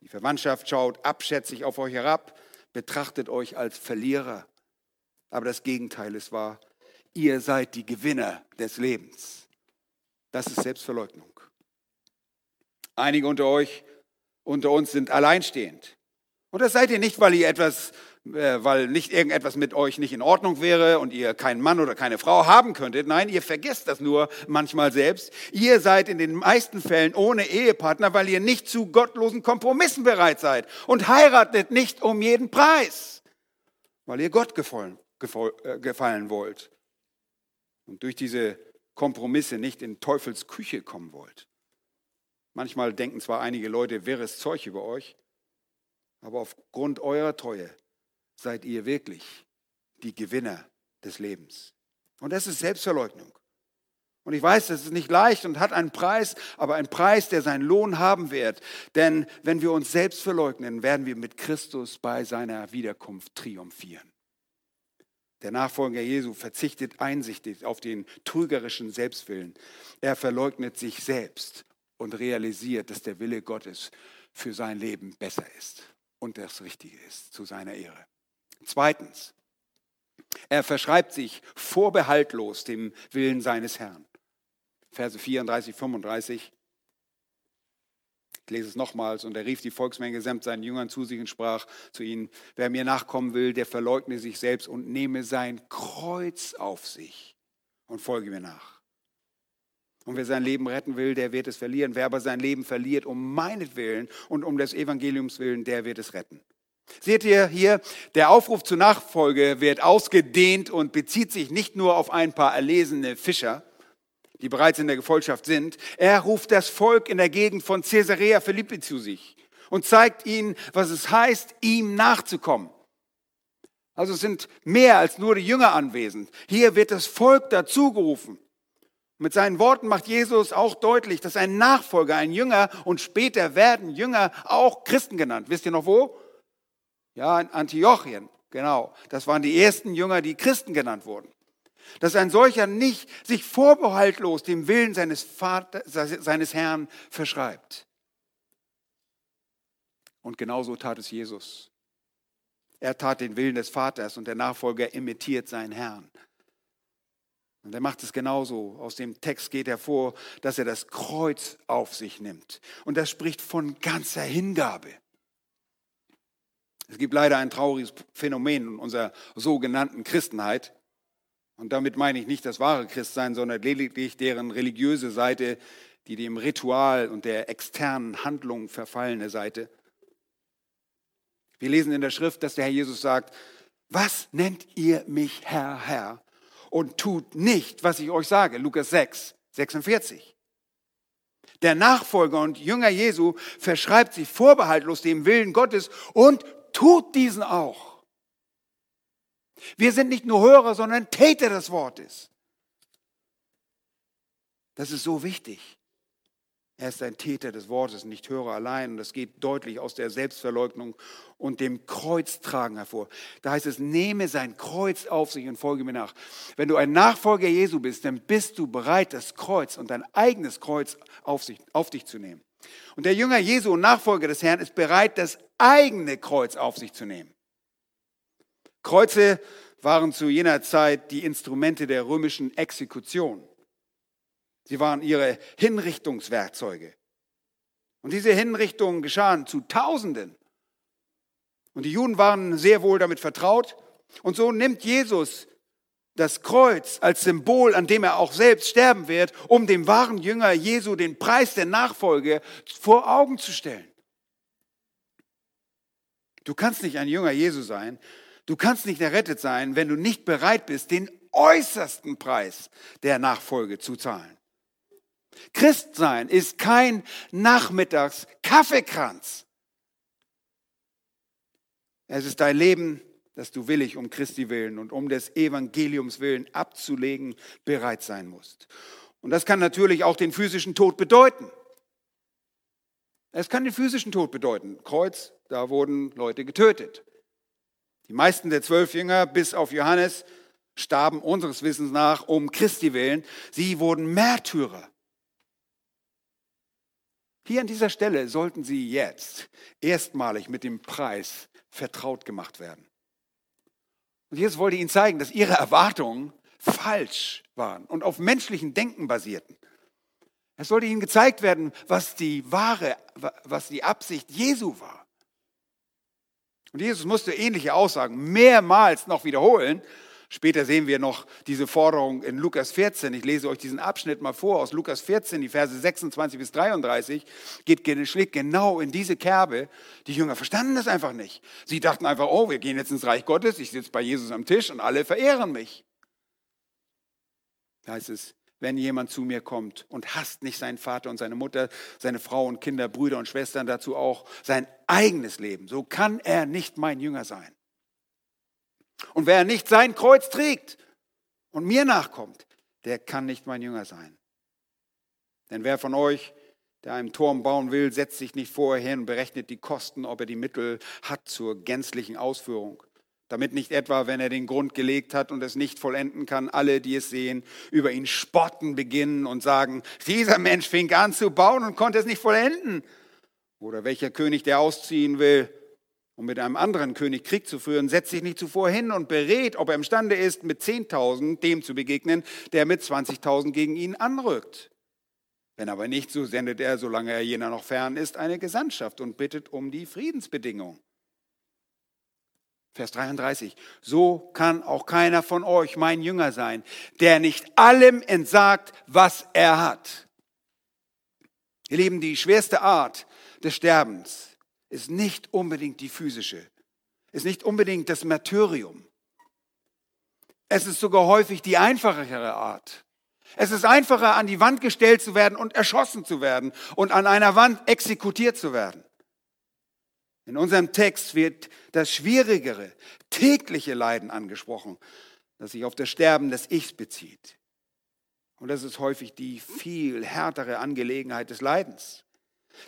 [SPEAKER 1] Die Verwandtschaft schaut abschätzig auf euch herab, betrachtet euch als Verlierer. Aber das Gegenteil ist wahr. Ihr seid die Gewinner des Lebens. Das ist Selbstverleugnung. Einige unter euch, unter uns sind alleinstehend. Und das seid ihr nicht, weil ihr etwas weil nicht irgendetwas mit euch nicht in Ordnung wäre und ihr keinen Mann oder keine Frau haben könntet. Nein, ihr vergesst das nur manchmal selbst. Ihr seid in den meisten Fällen ohne Ehepartner, weil ihr nicht zu gottlosen Kompromissen bereit seid und heiratet nicht um jeden Preis, weil ihr Gott gefallen, äh, gefallen wollt und durch diese Kompromisse nicht in Teufels Küche kommen wollt. Manchmal denken zwar einige Leute wirres Zeug über euch, aber aufgrund eurer Treue seid ihr wirklich die Gewinner des Lebens. Und das ist Selbstverleugnung. Und ich weiß, das ist nicht leicht und hat einen Preis, aber einen Preis, der seinen Lohn haben wird. Denn wenn wir uns selbst verleugnen, werden wir mit Christus bei seiner Wiederkunft triumphieren. Der Nachfolger Jesu verzichtet einsichtig auf den trügerischen Selbstwillen. Er verleugnet sich selbst und realisiert, dass der Wille Gottes für sein Leben besser ist und das Richtige ist, zu seiner Ehre. Zweitens, er verschreibt sich vorbehaltlos dem Willen seines Herrn. Verse 34, 35. Ich lese es nochmals. Und er rief die Volksmenge samt seinen Jüngern zu sich und sprach zu ihnen, wer mir nachkommen will, der verleugne sich selbst und nehme sein Kreuz auf sich und folge mir nach. Und wer sein Leben retten will, der wird es verlieren. Wer aber sein Leben verliert um meinetwillen und um des Evangeliums willen, der wird es retten. Seht ihr hier, der Aufruf zur Nachfolge wird ausgedehnt und bezieht sich nicht nur auf ein paar erlesene Fischer, die bereits in der Gefolgschaft sind. Er ruft das Volk in der Gegend von Caesarea Philippi zu sich und zeigt ihnen, was es heißt, ihm nachzukommen. Also sind mehr als nur die Jünger anwesend. Hier wird das Volk dazugerufen. Mit seinen Worten macht Jesus auch deutlich, dass ein Nachfolger, ein Jünger und später werden Jünger auch Christen genannt. Wisst ihr noch wo? Ja, in Antiochien, genau. Das waren die ersten Jünger, die Christen genannt wurden dass ein solcher nicht sich vorbehaltlos dem Willen seines, Vaters, seines Herrn verschreibt. Und genauso tat es Jesus. Er tat den Willen des Vaters und der Nachfolger imitiert seinen Herrn. Und er macht es genauso. Aus dem Text geht hervor, dass er das Kreuz auf sich nimmt. Und das spricht von ganzer Hingabe. Es gibt leider ein trauriges Phänomen in unserer sogenannten Christenheit. Und damit meine ich nicht das wahre Christsein, sondern lediglich deren religiöse Seite, die dem Ritual und der externen Handlung verfallene Seite. Wir lesen in der Schrift, dass der Herr Jesus sagt, was nennt ihr mich Herr, Herr und tut nicht, was ich euch sage? Lukas 6, 46. Der Nachfolger und Jünger Jesu verschreibt sich vorbehaltlos dem Willen Gottes und tut diesen auch. Wir sind nicht nur Hörer, sondern Täter des Wortes. Das ist so wichtig. Er ist ein Täter des Wortes, nicht Hörer allein. Und das geht deutlich aus der Selbstverleugnung und dem Kreuztragen hervor. Da heißt es, nehme sein Kreuz auf sich und folge mir nach. Wenn du ein Nachfolger Jesu bist, dann bist du bereit, das Kreuz und dein eigenes Kreuz auf, sich, auf dich zu nehmen. Und der Jünger Jesu und Nachfolger des Herrn ist bereit, das eigene Kreuz auf sich zu nehmen. Kreuze waren zu jener Zeit die Instrumente der römischen Exekution. Sie waren ihre Hinrichtungswerkzeuge. Und diese Hinrichtungen geschahen zu Tausenden. Und die Juden waren sehr wohl damit vertraut. Und so nimmt Jesus das Kreuz als Symbol, an dem er auch selbst sterben wird, um dem wahren Jünger Jesu den Preis der Nachfolge vor Augen zu stellen. Du kannst nicht ein Jünger Jesu sein, Du kannst nicht errettet sein, wenn du nicht bereit bist, den äußersten Preis der Nachfolge zu zahlen. Christsein ist kein Nachmittags-Kaffeekranz. Es ist dein Leben, das du willig um Christi willen und um des Evangeliums willen abzulegen bereit sein musst. Und das kann natürlich auch den physischen Tod bedeuten. Es kann den physischen Tod bedeuten. Kreuz, da wurden Leute getötet. Die meisten der zwölf Jünger, bis auf Johannes, starben unseres Wissens nach um Christi willen. Sie wurden Märtyrer. Hier an dieser Stelle sollten Sie jetzt erstmalig mit dem Preis vertraut gemacht werden. Und jetzt wollte Ihnen zeigen, dass Ihre Erwartungen falsch waren und auf menschlichen Denken basierten. Es sollte Ihnen gezeigt werden, was die wahre, was die Absicht Jesu war. Und Jesus musste ähnliche Aussagen mehrmals noch wiederholen. Später sehen wir noch diese Forderung in Lukas 14. Ich lese euch diesen Abschnitt mal vor aus Lukas 14, die Verse 26 bis 33. Geht, schlägt genau in diese Kerbe. Die Jünger verstanden das einfach nicht. Sie dachten einfach, oh, wir gehen jetzt ins Reich Gottes. Ich sitze bei Jesus am Tisch und alle verehren mich. Da heißt es, wenn jemand zu mir kommt und hasst nicht seinen Vater und seine Mutter, seine Frau und Kinder, Brüder und Schwestern, dazu auch sein eigenes Leben, so kann er nicht mein Jünger sein. Und wer nicht sein Kreuz trägt und mir nachkommt, der kann nicht mein Jünger sein. Denn wer von euch, der einen Turm bauen will, setzt sich nicht vorher hin und berechnet die Kosten, ob er die Mittel hat zur gänzlichen Ausführung damit nicht etwa, wenn er den Grund gelegt hat und es nicht vollenden kann, alle, die es sehen, über ihn spotten beginnen und sagen, dieser Mensch fing an zu bauen und konnte es nicht vollenden. Oder welcher König, der ausziehen will, um mit einem anderen König Krieg zu führen, setzt sich nicht zuvor hin und berät, ob er imstande ist, mit 10.000 dem zu begegnen, der mit 20.000 gegen ihn anrückt. Wenn aber nicht, so sendet er, solange er jener noch fern ist, eine Gesandtschaft und bittet um die Friedensbedingungen. Vers 33. So kann auch keiner von euch mein Jünger sein, der nicht allem entsagt, was er hat. Ihr Lieben, die schwerste Art des Sterbens ist nicht unbedingt die physische, ist nicht unbedingt das Martyrium. Es ist sogar häufig die einfachere Art. Es ist einfacher, an die Wand gestellt zu werden und erschossen zu werden und an einer Wand exekutiert zu werden. In unserem Text wird das schwierigere, tägliche Leiden angesprochen, das sich auf das Sterben des Ichs bezieht. Und das ist häufig die viel härtere Angelegenheit des Leidens.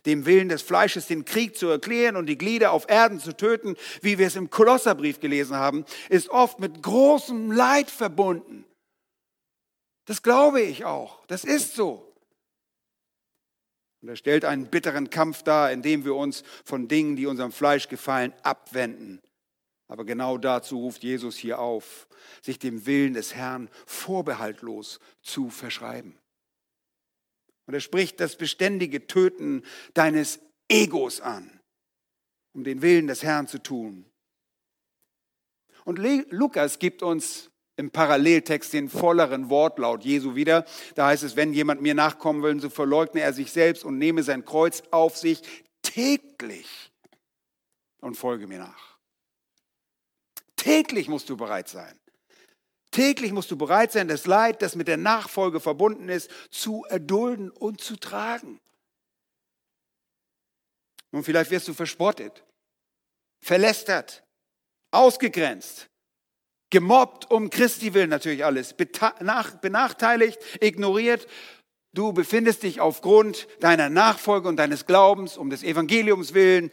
[SPEAKER 1] Dem Willen des Fleisches den Krieg zu erklären und die Glieder auf Erden zu töten, wie wir es im Kolosserbrief gelesen haben, ist oft mit großem Leid verbunden. Das glaube ich auch. Das ist so. Und er stellt einen bitteren Kampf dar, indem wir uns von Dingen, die unserem Fleisch gefallen, abwenden. Aber genau dazu ruft Jesus hier auf, sich dem Willen des Herrn vorbehaltlos zu verschreiben. Und er spricht das beständige Töten deines Egos an, um den Willen des Herrn zu tun. Und Lukas gibt uns im Paralleltext den volleren Wortlaut Jesu wieder. Da heißt es, wenn jemand mir nachkommen will, so verleugne er sich selbst und nehme sein Kreuz auf sich täglich und folge mir nach. Täglich musst du bereit sein. Täglich musst du bereit sein, das Leid, das mit der Nachfolge verbunden ist, zu erdulden und zu tragen. Und vielleicht wirst du verspottet, verlästert, ausgegrenzt, gemobbt um Christi willen natürlich alles, benachteiligt, ignoriert. Du befindest dich aufgrund deiner Nachfolge und deines Glaubens um des Evangeliums willen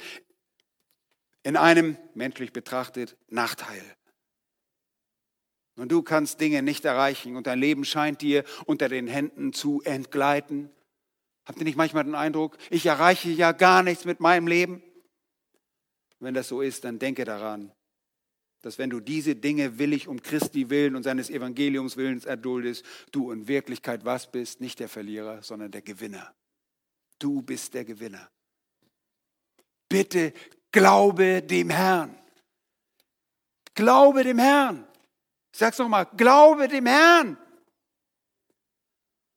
[SPEAKER 1] in einem, menschlich betrachtet, Nachteil. Und du kannst Dinge nicht erreichen und dein Leben scheint dir unter den Händen zu entgleiten. Habt ihr nicht manchmal den Eindruck, ich erreiche ja gar nichts mit meinem Leben? Wenn das so ist, dann denke daran, dass wenn du diese Dinge willig um Christi willen und seines Evangeliums willens erduldest, du in Wirklichkeit was bist? Nicht der Verlierer, sondern der Gewinner. Du bist der Gewinner. Bitte glaube dem Herrn. Glaube dem Herrn. Ich sag's nochmal, glaube dem Herrn.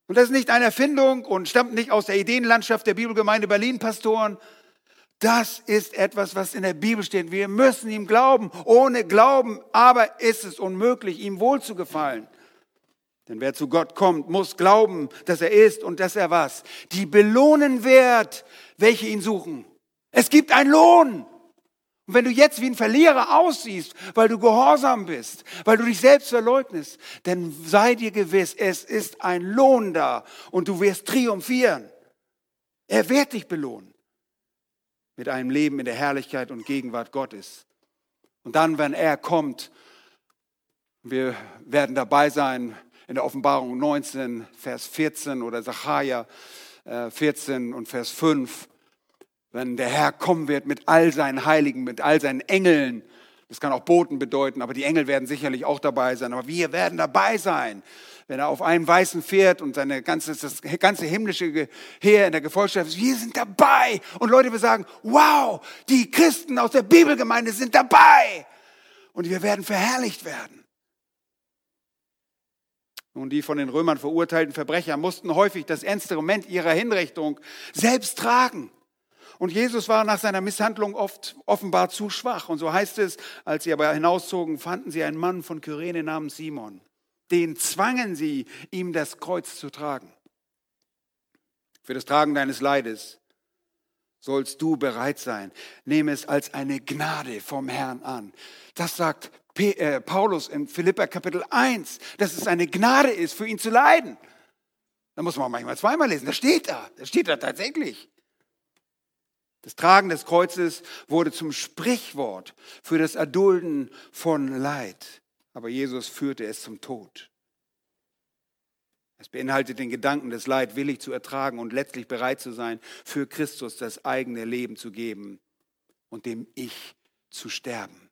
[SPEAKER 1] Und das ist nicht eine Erfindung und stammt nicht aus der Ideenlandschaft der Bibelgemeinde Berlin-Pastoren, das ist etwas, was in der Bibel steht. Wir müssen ihm glauben. Ohne Glauben aber ist es unmöglich, ihm wohl zu gefallen. Denn wer zu Gott kommt, muss glauben, dass er ist und dass er was? Die belohnen wird, welche ihn suchen. Es gibt einen Lohn. Und wenn du jetzt wie ein Verlierer aussiehst, weil du gehorsam bist, weil du dich selbst verleugnest, dann sei dir gewiss, es ist ein Lohn da und du wirst triumphieren. Er wird dich belohnen mit einem Leben in der Herrlichkeit und Gegenwart Gottes. Und dann, wenn er kommt, wir werden dabei sein in der Offenbarung 19, Vers 14 oder Sacharja 14 äh, und Vers 5, wenn der Herr kommen wird mit all seinen Heiligen, mit all seinen Engeln. Das kann auch Boten bedeuten, aber die Engel werden sicherlich auch dabei sein. Aber wir werden dabei sein wenn er auf einem weißen Pferd und seine ganze, das ganze himmlische Heer in der Gefolgschaft ist, wir sind dabei. Und Leute, wir sagen, wow, die Christen aus der Bibelgemeinde sind dabei. Und wir werden verherrlicht werden. Nun, die von den Römern verurteilten Verbrecher mussten häufig das Instrument ihrer Hinrichtung selbst tragen. Und Jesus war nach seiner Misshandlung oft offenbar zu schwach. Und so heißt es, als sie aber hinauszogen, fanden sie einen Mann von Kyrene namens Simon den zwangen sie, ihm das Kreuz zu tragen. Für das Tragen deines Leides sollst du bereit sein. Nehme es als eine Gnade vom Herrn an. Das sagt äh, Paulus in Philippa Kapitel 1, dass es eine Gnade ist, für ihn zu leiden. Da muss man manchmal zweimal lesen. Das steht da. Das steht da tatsächlich. Das Tragen des Kreuzes wurde zum Sprichwort für das Erdulden von Leid aber Jesus führte es zum Tod. Es beinhaltet den Gedanken, das Leid willig zu ertragen und letztlich bereit zu sein, für Christus das eigene Leben zu geben und dem Ich zu sterben.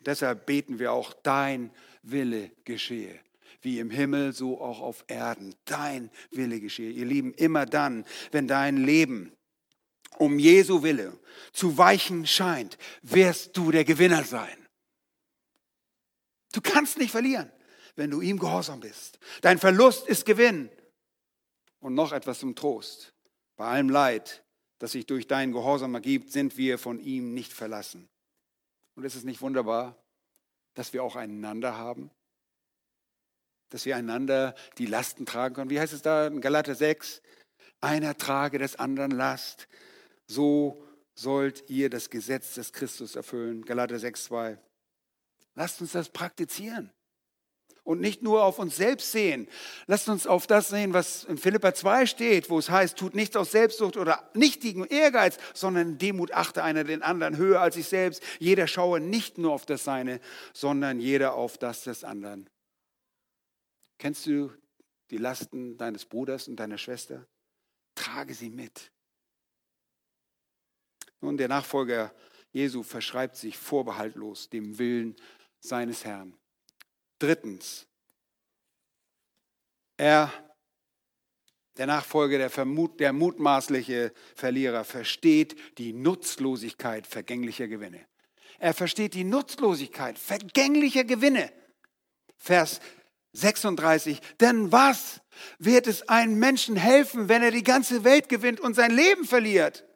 [SPEAKER 1] Deshalb beten wir auch, dein Wille geschehe. wie im Himmel, so auch auf Erden. Dein Wille geschehe. Ihr Lieben, immer dann, wenn dein Leben um Jesu Wille zu weichen scheint, wirst du der Gewinner sein. Du kannst nicht verlieren, wenn du ihm gehorsam bist. Dein Verlust ist Gewinn. Und noch etwas zum Trost. Bei allem Leid, das sich durch deinen Gehorsam ergibt, sind wir von ihm nicht verlassen. Und ist es nicht wunderbar, dass wir auch einander haben? Dass wir einander die Lasten tragen können? Wie heißt es da in Galater 6? Einer trage des anderen Last. So sollt ihr das Gesetz des Christus erfüllen. Galater 6, 2. Lasst uns das praktizieren und nicht nur auf uns selbst sehen. Lasst uns auf das sehen, was in Philippa 2 steht, wo es heißt, tut nichts aus Selbstsucht oder nichtigen Ehrgeiz, sondern in Demut achte einer den anderen höher als sich selbst. Jeder schaue nicht nur auf das Seine, sondern jeder auf das des anderen. Kennst du die Lasten deines Bruders und deiner Schwester? Trage sie mit. Nun, der Nachfolger Jesu verschreibt sich vorbehaltlos dem Willen seines Herrn. Drittens, er, der Nachfolger, der, Vermut, der mutmaßliche Verlierer, versteht die Nutzlosigkeit vergänglicher Gewinne. Er versteht die Nutzlosigkeit vergänglicher Gewinne. Vers 36. Denn was wird es einem Menschen helfen, wenn er die ganze Welt gewinnt und sein Leben verliert?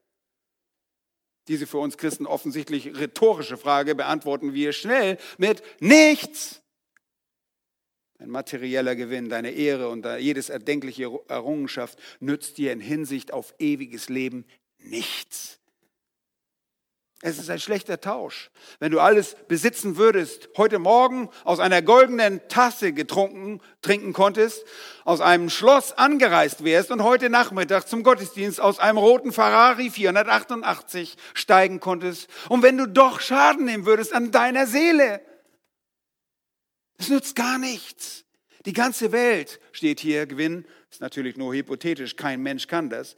[SPEAKER 1] Diese für uns Christen offensichtlich rhetorische Frage beantworten wir schnell mit nichts. Ein materieller Gewinn, deine Ehre und jedes erdenkliche Errungenschaft nützt dir in Hinsicht auf ewiges Leben nichts. Es ist ein schlechter Tausch. Wenn du alles besitzen würdest, heute Morgen aus einer goldenen Tasse getrunken, trinken konntest, aus einem Schloss angereist wärst und heute Nachmittag zum Gottesdienst aus einem roten Ferrari 488 steigen konntest und wenn du doch Schaden nehmen würdest an deiner Seele, es nützt gar nichts. Die ganze Welt steht hier, Gewinn, ist natürlich nur hypothetisch, kein Mensch kann das.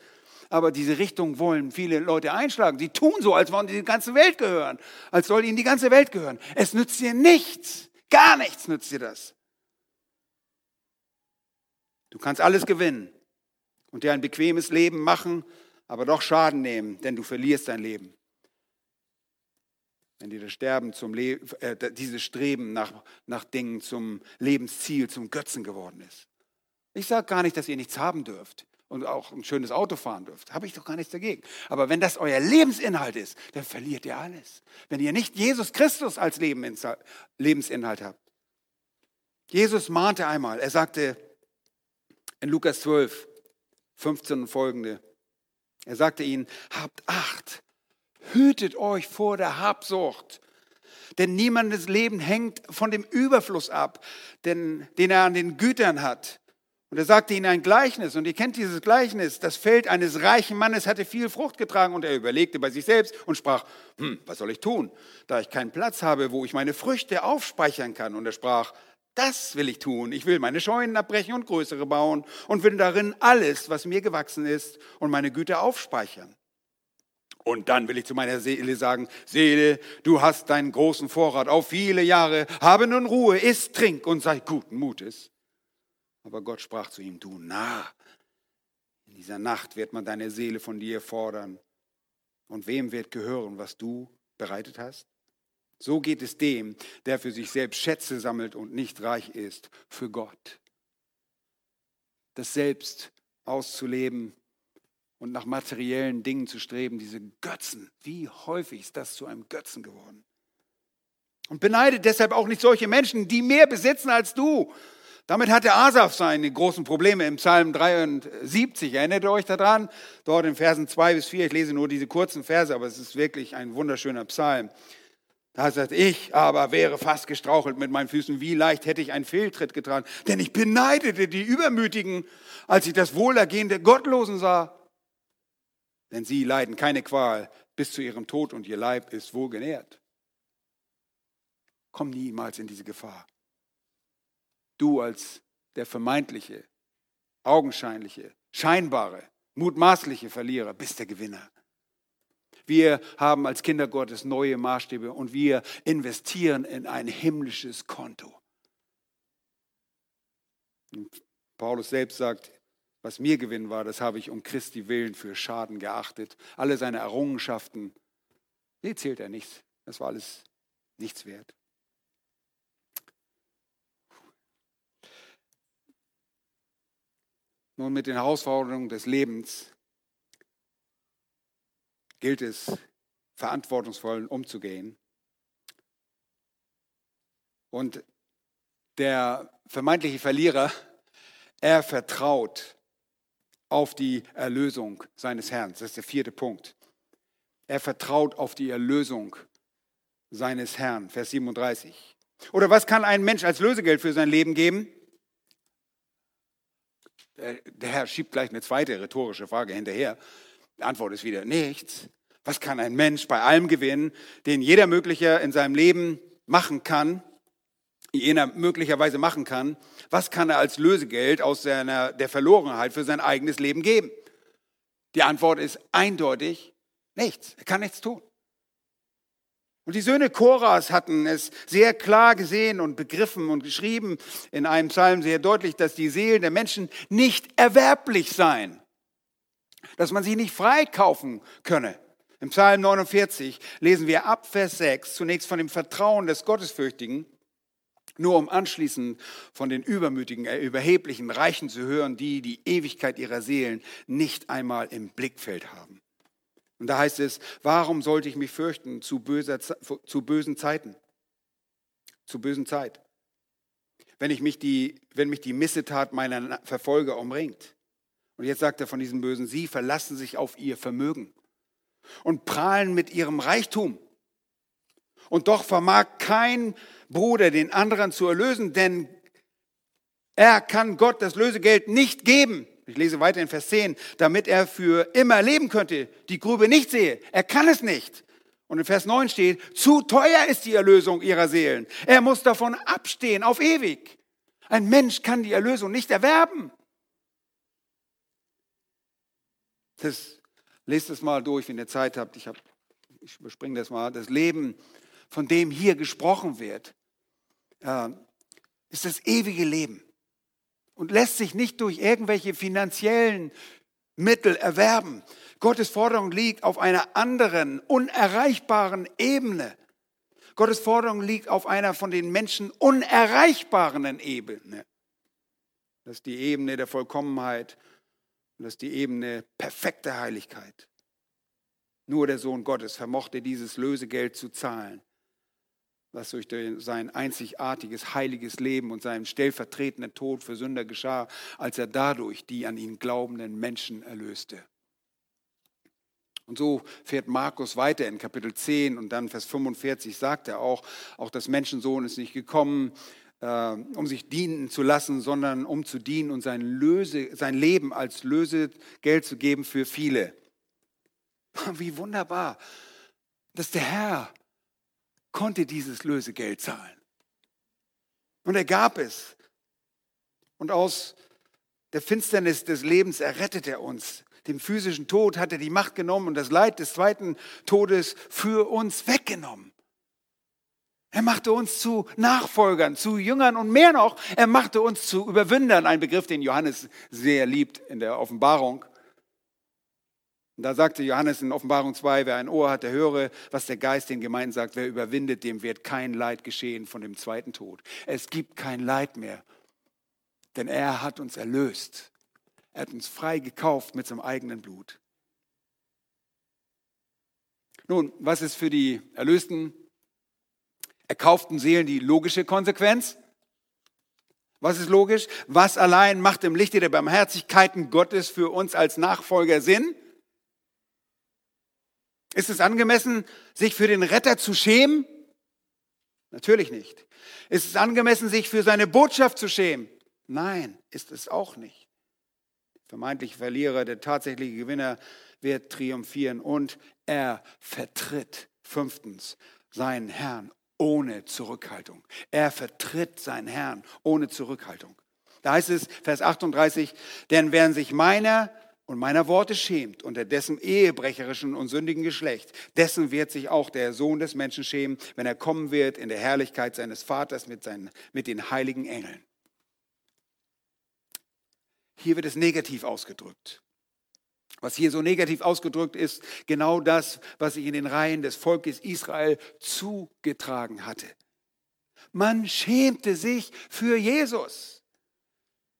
[SPEAKER 1] Aber diese Richtung wollen viele Leute einschlagen. Sie tun so, als wollen sie die ganze Welt gehören, als soll ihnen die ganze Welt gehören. Es nützt dir nichts, gar nichts nützt dir das. Du kannst alles gewinnen und dir ein bequemes Leben machen, aber doch Schaden nehmen, denn du verlierst dein Leben wenn dir das Sterben zum Le äh, dieses Streben nach, nach Dingen zum Lebensziel, zum Götzen geworden ist. Ich sage gar nicht, dass ihr nichts haben dürft und auch ein schönes Auto fahren dürft. Habe ich doch gar nichts dagegen. Aber wenn das euer Lebensinhalt ist, dann verliert ihr alles. Wenn ihr nicht Jesus Christus als Lebensinhalt habt. Jesus mahnte einmal, er sagte in Lukas 12, 15 und folgende, er sagte ihnen, habt Acht, Hütet euch vor der Habsucht. Denn niemandes Leben hängt von dem Überfluss ab, den, den er an den Gütern hat. Und er sagte ihnen ein Gleichnis, und ihr kennt dieses Gleichnis, das Feld eines reichen Mannes hatte viel Frucht getragen, und er überlegte bei sich selbst und sprach, hm, was soll ich tun, da ich keinen Platz habe, wo ich meine Früchte aufspeichern kann? Und er sprach, das will ich tun. Ich will meine Scheunen abbrechen und größere bauen und will darin alles, was mir gewachsen ist, und meine Güter aufspeichern. Und dann will ich zu meiner Seele sagen, Seele, du hast deinen großen Vorrat auf viele Jahre, habe nun Ruhe, iss, trink und sei guten Mutes. Aber Gott sprach zu ihm, du Narr, in dieser Nacht wird man deine Seele von dir fordern. Und wem wird gehören, was du bereitet hast? So geht es dem, der für sich selbst Schätze sammelt und nicht reich ist für Gott. Das Selbst auszuleben und nach materiellen Dingen zu streben, diese Götzen. Wie häufig ist das zu einem Götzen geworden? Und beneidet deshalb auch nicht solche Menschen, die mehr besitzen als du. Damit hatte Asaf seine großen Probleme im Psalm 73. Erinnert ihr euch daran? Dort in Versen 2 bis 4. Ich lese nur diese kurzen Verse, aber es ist wirklich ein wunderschöner Psalm. Da sagt ich aber wäre fast gestrauchelt mit meinen Füßen. Wie leicht hätte ich einen Fehltritt getragen. Denn ich beneidete die Übermütigen, als ich das Wohlergehen der Gottlosen sah denn sie leiden keine Qual bis zu ihrem Tod und ihr Leib ist wohl genährt. Komm niemals in diese Gefahr. Du als der vermeintliche, augenscheinliche, scheinbare, mutmaßliche Verlierer bist der Gewinner. Wir haben als Kinder Gottes neue Maßstäbe und wir investieren in ein himmlisches Konto. Paulus selbst sagt, was mir Gewinn war, das habe ich um Christi willen für Schaden geachtet. Alle seine Errungenschaften, die zählt er nichts. Das war alles nichts wert. Nun mit den Herausforderungen des Lebens gilt es, verantwortungsvoll umzugehen. Und der vermeintliche Verlierer, er vertraut auf die Erlösung seines Herrn. Das ist der vierte Punkt. Er vertraut auf die Erlösung seines Herrn. Vers 37. Oder was kann ein Mensch als Lösegeld für sein Leben geben? Der Herr schiebt gleich eine zweite rhetorische Frage hinterher. Die Antwort ist wieder nichts. Was kann ein Mensch bei allem gewinnen, den jeder möglicher in seinem Leben machen kann, jener möglicherweise machen kann, was kann er als Lösegeld aus seiner, der Verlorenheit für sein eigenes Leben geben? Die Antwort ist eindeutig nichts. Er kann nichts tun. Und die Söhne Koras hatten es sehr klar gesehen und begriffen und geschrieben in einem Psalm sehr deutlich, dass die Seelen der Menschen nicht erwerblich seien, dass man sie nicht freikaufen könne. Im Psalm 49 lesen wir ab Vers 6 zunächst von dem Vertrauen des Gottesfürchtigen, nur um anschließend von den übermütigen, äh, überheblichen Reichen zu hören, die die Ewigkeit ihrer Seelen nicht einmal im Blickfeld haben. Und da heißt es, warum sollte ich mich fürchten zu, böser, zu bösen Zeiten? Zu bösen Zeit. Wenn, ich mich die, wenn mich die Missetat meiner Verfolger umringt. Und jetzt sagt er von diesen Bösen, sie verlassen sich auf ihr Vermögen und prahlen mit ihrem Reichtum. Und doch vermag kein Bruder den anderen zu erlösen, denn er kann Gott das Lösegeld nicht geben. Ich lese weiter in Vers 10, damit er für immer leben könnte, die Grube nicht sehe. Er kann es nicht. Und in Vers 9 steht, zu teuer ist die Erlösung ihrer Seelen. Er muss davon abstehen auf ewig. Ein Mensch kann die Erlösung nicht erwerben. Das, lest es mal durch, wenn ihr Zeit habt. Ich, hab, ich überspringe das mal. Das Leben, von dem hier gesprochen wird, äh, ist das ewige Leben und lässt sich nicht durch irgendwelche finanziellen Mittel erwerben. Gottes Forderung liegt auf einer anderen, unerreichbaren Ebene. Gottes Forderung liegt auf einer von den Menschen unerreichbaren Ebene. Das ist die Ebene der Vollkommenheit und das ist die Ebene perfekter Heiligkeit. Nur der Sohn Gottes vermochte dieses Lösegeld zu zahlen was durch sein einzigartiges, heiliges Leben und seinen stellvertretenden Tod für Sünder geschah, als er dadurch die an ihn glaubenden Menschen erlöste. Und so fährt Markus weiter in Kapitel 10 und dann Vers 45 sagt er auch, auch das Menschensohn ist nicht gekommen, äh, um sich dienen zu lassen, sondern um zu dienen und sein, Löse, sein Leben als Lösegeld zu geben für viele. Wie wunderbar, dass der Herr konnte dieses Lösegeld zahlen. Und er gab es. Und aus der Finsternis des Lebens errettet er uns. Dem physischen Tod hat er die Macht genommen und das Leid des zweiten Todes für uns weggenommen. Er machte uns zu Nachfolgern, zu Jüngern und mehr noch, er machte uns zu Überwindern, ein Begriff, den Johannes sehr liebt in der Offenbarung. Und da sagte Johannes in Offenbarung 2, wer ein Ohr hat, der höre, was der Geist den Gemeinden sagt. Wer überwindet, dem wird kein Leid geschehen von dem zweiten Tod. Es gibt kein Leid mehr, denn er hat uns erlöst. Er hat uns frei gekauft mit seinem eigenen Blut. Nun, was ist für die erlösten, erkauften Seelen die logische Konsequenz? Was ist logisch? Was allein macht im Lichte der Barmherzigkeiten Gottes für uns als Nachfolger Sinn? Ist es angemessen, sich für den Retter zu schämen? Natürlich nicht. Ist es angemessen, sich für seine Botschaft zu schämen? Nein, ist es auch nicht. Der vermeintliche Verlierer, der tatsächliche Gewinner wird triumphieren und er vertritt fünftens seinen Herrn ohne Zurückhaltung. Er vertritt seinen Herrn ohne Zurückhaltung. Da heißt es, Vers 38, denn während sich meiner und meiner Worte schämt unter dessen ehebrecherischen und sündigen Geschlecht, dessen wird sich auch der Sohn des Menschen schämen, wenn er kommen wird in der Herrlichkeit seines Vaters mit, seinen, mit den heiligen Engeln. Hier wird es negativ ausgedrückt. Was hier so negativ ausgedrückt ist, genau das, was sich in den Reihen des Volkes Israel zugetragen hatte. Man schämte sich für Jesus.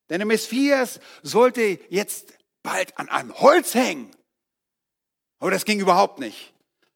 [SPEAKER 1] Denn der Messias sollte jetzt bald an einem Holz hängen. Aber das ging überhaupt nicht.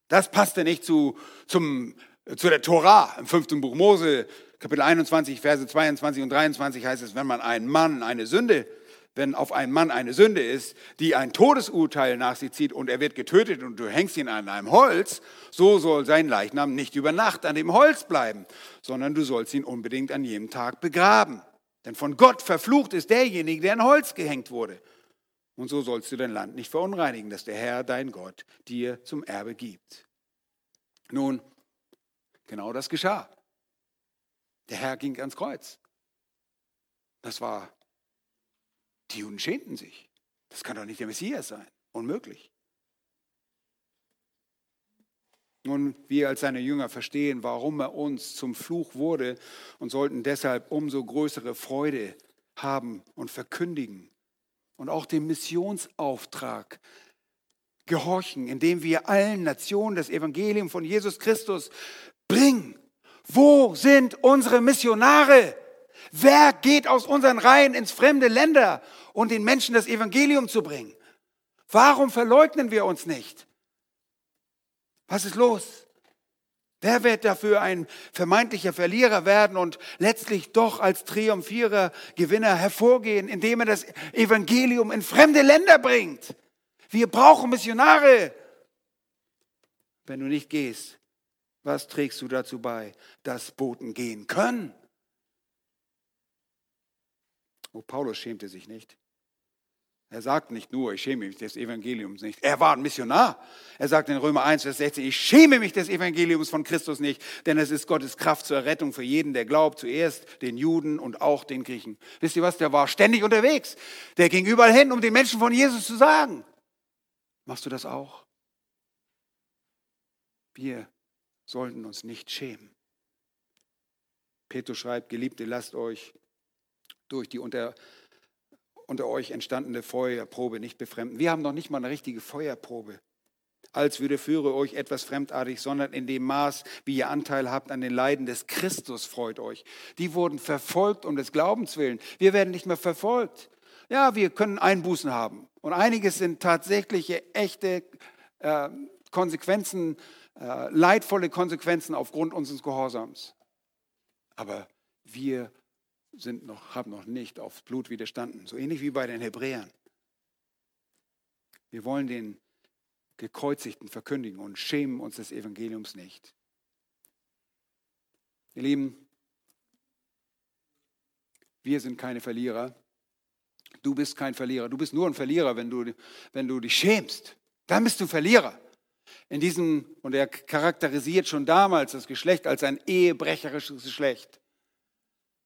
[SPEAKER 1] Das passte nicht zu, zum, zu der Tora im fünften Buch Mose, Kapitel 21, Verse 22 und 23 heißt es, wenn man einen Mann eine Sünde, wenn auf einen Mann eine Sünde ist, die ein Todesurteil nach sich zieht und er wird getötet und du hängst ihn an einem Holz, so soll sein Leichnam nicht über Nacht an dem Holz bleiben, sondern du sollst ihn unbedingt an jedem Tag begraben. Denn von Gott verflucht ist derjenige, der an Holz gehängt wurde. Und so sollst du dein Land nicht verunreinigen, das der Herr, dein Gott, dir zum Erbe gibt. Nun, genau das geschah. Der Herr ging ans Kreuz. Das war, die Juden schämten sich. Das kann doch nicht der Messias sein. Unmöglich. Nun, wir als seine Jünger verstehen, warum er uns zum Fluch wurde und sollten deshalb umso größere Freude haben und verkündigen und auch dem Missionsauftrag gehorchen, indem wir allen Nationen das Evangelium von Jesus Christus bringen. Wo sind unsere Missionare? Wer geht aus unseren Reihen ins fremde Länder, um den Menschen das Evangelium zu bringen? Warum verleugnen wir uns nicht? Was ist los? Wer wird dafür ein vermeintlicher Verlierer werden und letztlich doch als Triumphierer, Gewinner hervorgehen, indem er das Evangelium in fremde Länder bringt? Wir brauchen Missionare. Wenn du nicht gehst, was trägst du dazu bei, dass Boten gehen können? Oh, Paulus schämte sich nicht. Er sagt nicht nur, ich schäme mich des Evangeliums nicht. Er war ein Missionar. Er sagt in Römer 1, Vers 16, ich schäme mich des Evangeliums von Christus nicht, denn es ist Gottes Kraft zur Rettung für jeden, der glaubt, zuerst den Juden und auch den Griechen. Wisst ihr was? Der war ständig unterwegs. Der ging überall hin, um den Menschen von Jesus zu sagen. Machst du das auch? Wir sollten uns nicht schämen. Petrus schreibt, Geliebte, lasst euch durch die unter unter euch entstandene Feuerprobe nicht befremden. Wir haben noch nicht mal eine richtige Feuerprobe. Als würde führe euch etwas fremdartig, sondern in dem Maß, wie ihr Anteil habt an den Leiden des Christus, freut euch. Die wurden verfolgt um des Glaubens willen. Wir werden nicht mehr verfolgt. Ja, wir können Einbußen haben. Und einiges sind tatsächliche, echte äh, Konsequenzen, äh, leidvolle Konsequenzen aufgrund unseres Gehorsams. Aber wir sind noch, haben noch nicht aufs Blut widerstanden. So ähnlich wie bei den Hebräern. Wir wollen den Gekreuzigten verkündigen und schämen uns des Evangeliums nicht. Ihr Lieben, wir sind keine Verlierer. Du bist kein Verlierer. Du bist nur ein Verlierer, wenn du, wenn du dich schämst. Dann bist du Verlierer. In diesem, und er charakterisiert schon damals das Geschlecht als ein ehebrecherisches Geschlecht.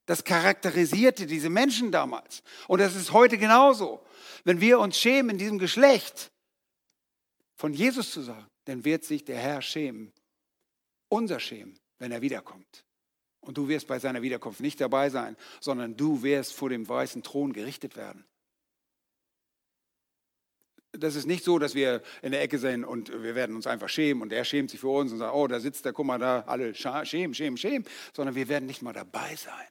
[SPEAKER 1] Das charakterisierte diese Menschen damals. Und das ist heute genauso. Wenn wir uns schämen in diesem Geschlecht, von Jesus zu sagen, dann wird sich der Herr schämen. Unser schämen, wenn er wiederkommt. Und du wirst bei seiner Wiederkunft nicht dabei sein, sondern du wirst vor dem weißen Thron gerichtet werden. Das ist nicht so, dass wir in der Ecke sind und wir werden uns einfach schämen und er schämt sich für uns und sagt, oh, da sitzt der, guck mal da, alle schämen, schämen, schämen, sondern wir werden nicht mal dabei sein.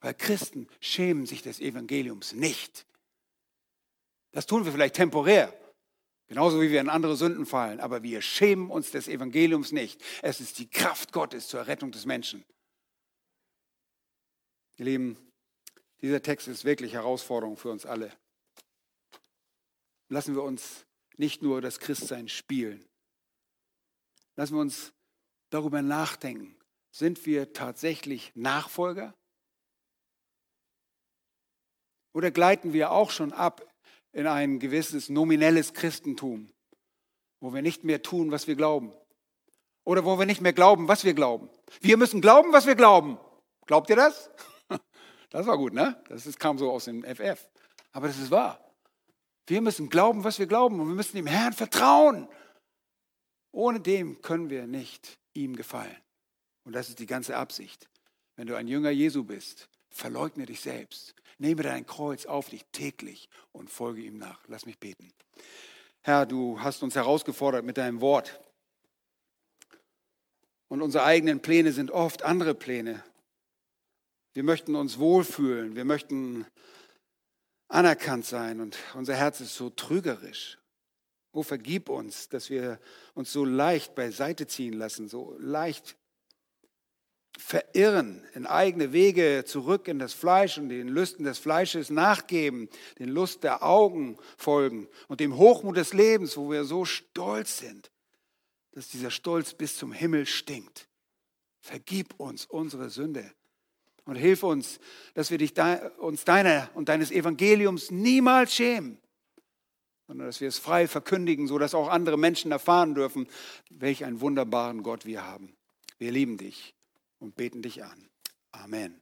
[SPEAKER 1] Weil Christen schämen sich des Evangeliums nicht. Das tun wir vielleicht temporär, genauso wie wir in andere Sünden fallen, aber wir schämen uns des Evangeliums nicht. Es ist die Kraft Gottes zur Rettung des Menschen. Ihr Lieben, dieser Text ist wirklich Herausforderung für uns alle. Lassen wir uns nicht nur das Christsein spielen. Lassen wir uns darüber nachdenken. Sind wir tatsächlich Nachfolger? Oder gleiten wir auch schon ab in ein gewisses nominelles Christentum, wo wir nicht mehr tun, was wir glauben? Oder wo wir nicht mehr glauben, was wir glauben? Wir müssen glauben, was wir glauben. Glaubt ihr das? Das war gut, ne? Das kam so aus dem FF. Aber das ist wahr. Wir müssen glauben, was wir glauben und wir müssen dem Herrn vertrauen. Ohne dem können wir nicht ihm gefallen. Und das ist die ganze Absicht. Wenn du ein Jünger Jesu bist, Verleugne dich selbst. Nehme dein Kreuz auf dich täglich und folge ihm nach. Lass mich beten. Herr, du hast uns herausgefordert mit deinem Wort. Und unsere eigenen Pläne sind oft andere Pläne. Wir möchten uns wohlfühlen, wir möchten anerkannt sein und unser Herz ist so trügerisch. Oh, vergib uns, dass wir uns so leicht beiseite ziehen lassen, so leicht verirren, in eigene Wege zurück in das Fleisch und den Lüsten des Fleisches nachgeben, den Lust der Augen folgen und dem Hochmut des Lebens, wo wir so stolz sind, dass dieser Stolz bis zum Himmel stinkt. Vergib uns unsere Sünde und hilf uns, dass wir dich, uns deiner und deines Evangeliums niemals schämen, sondern dass wir es frei verkündigen, sodass auch andere Menschen erfahren dürfen, welch einen wunderbaren Gott wir haben. Wir lieben dich und beten dich an. Amen.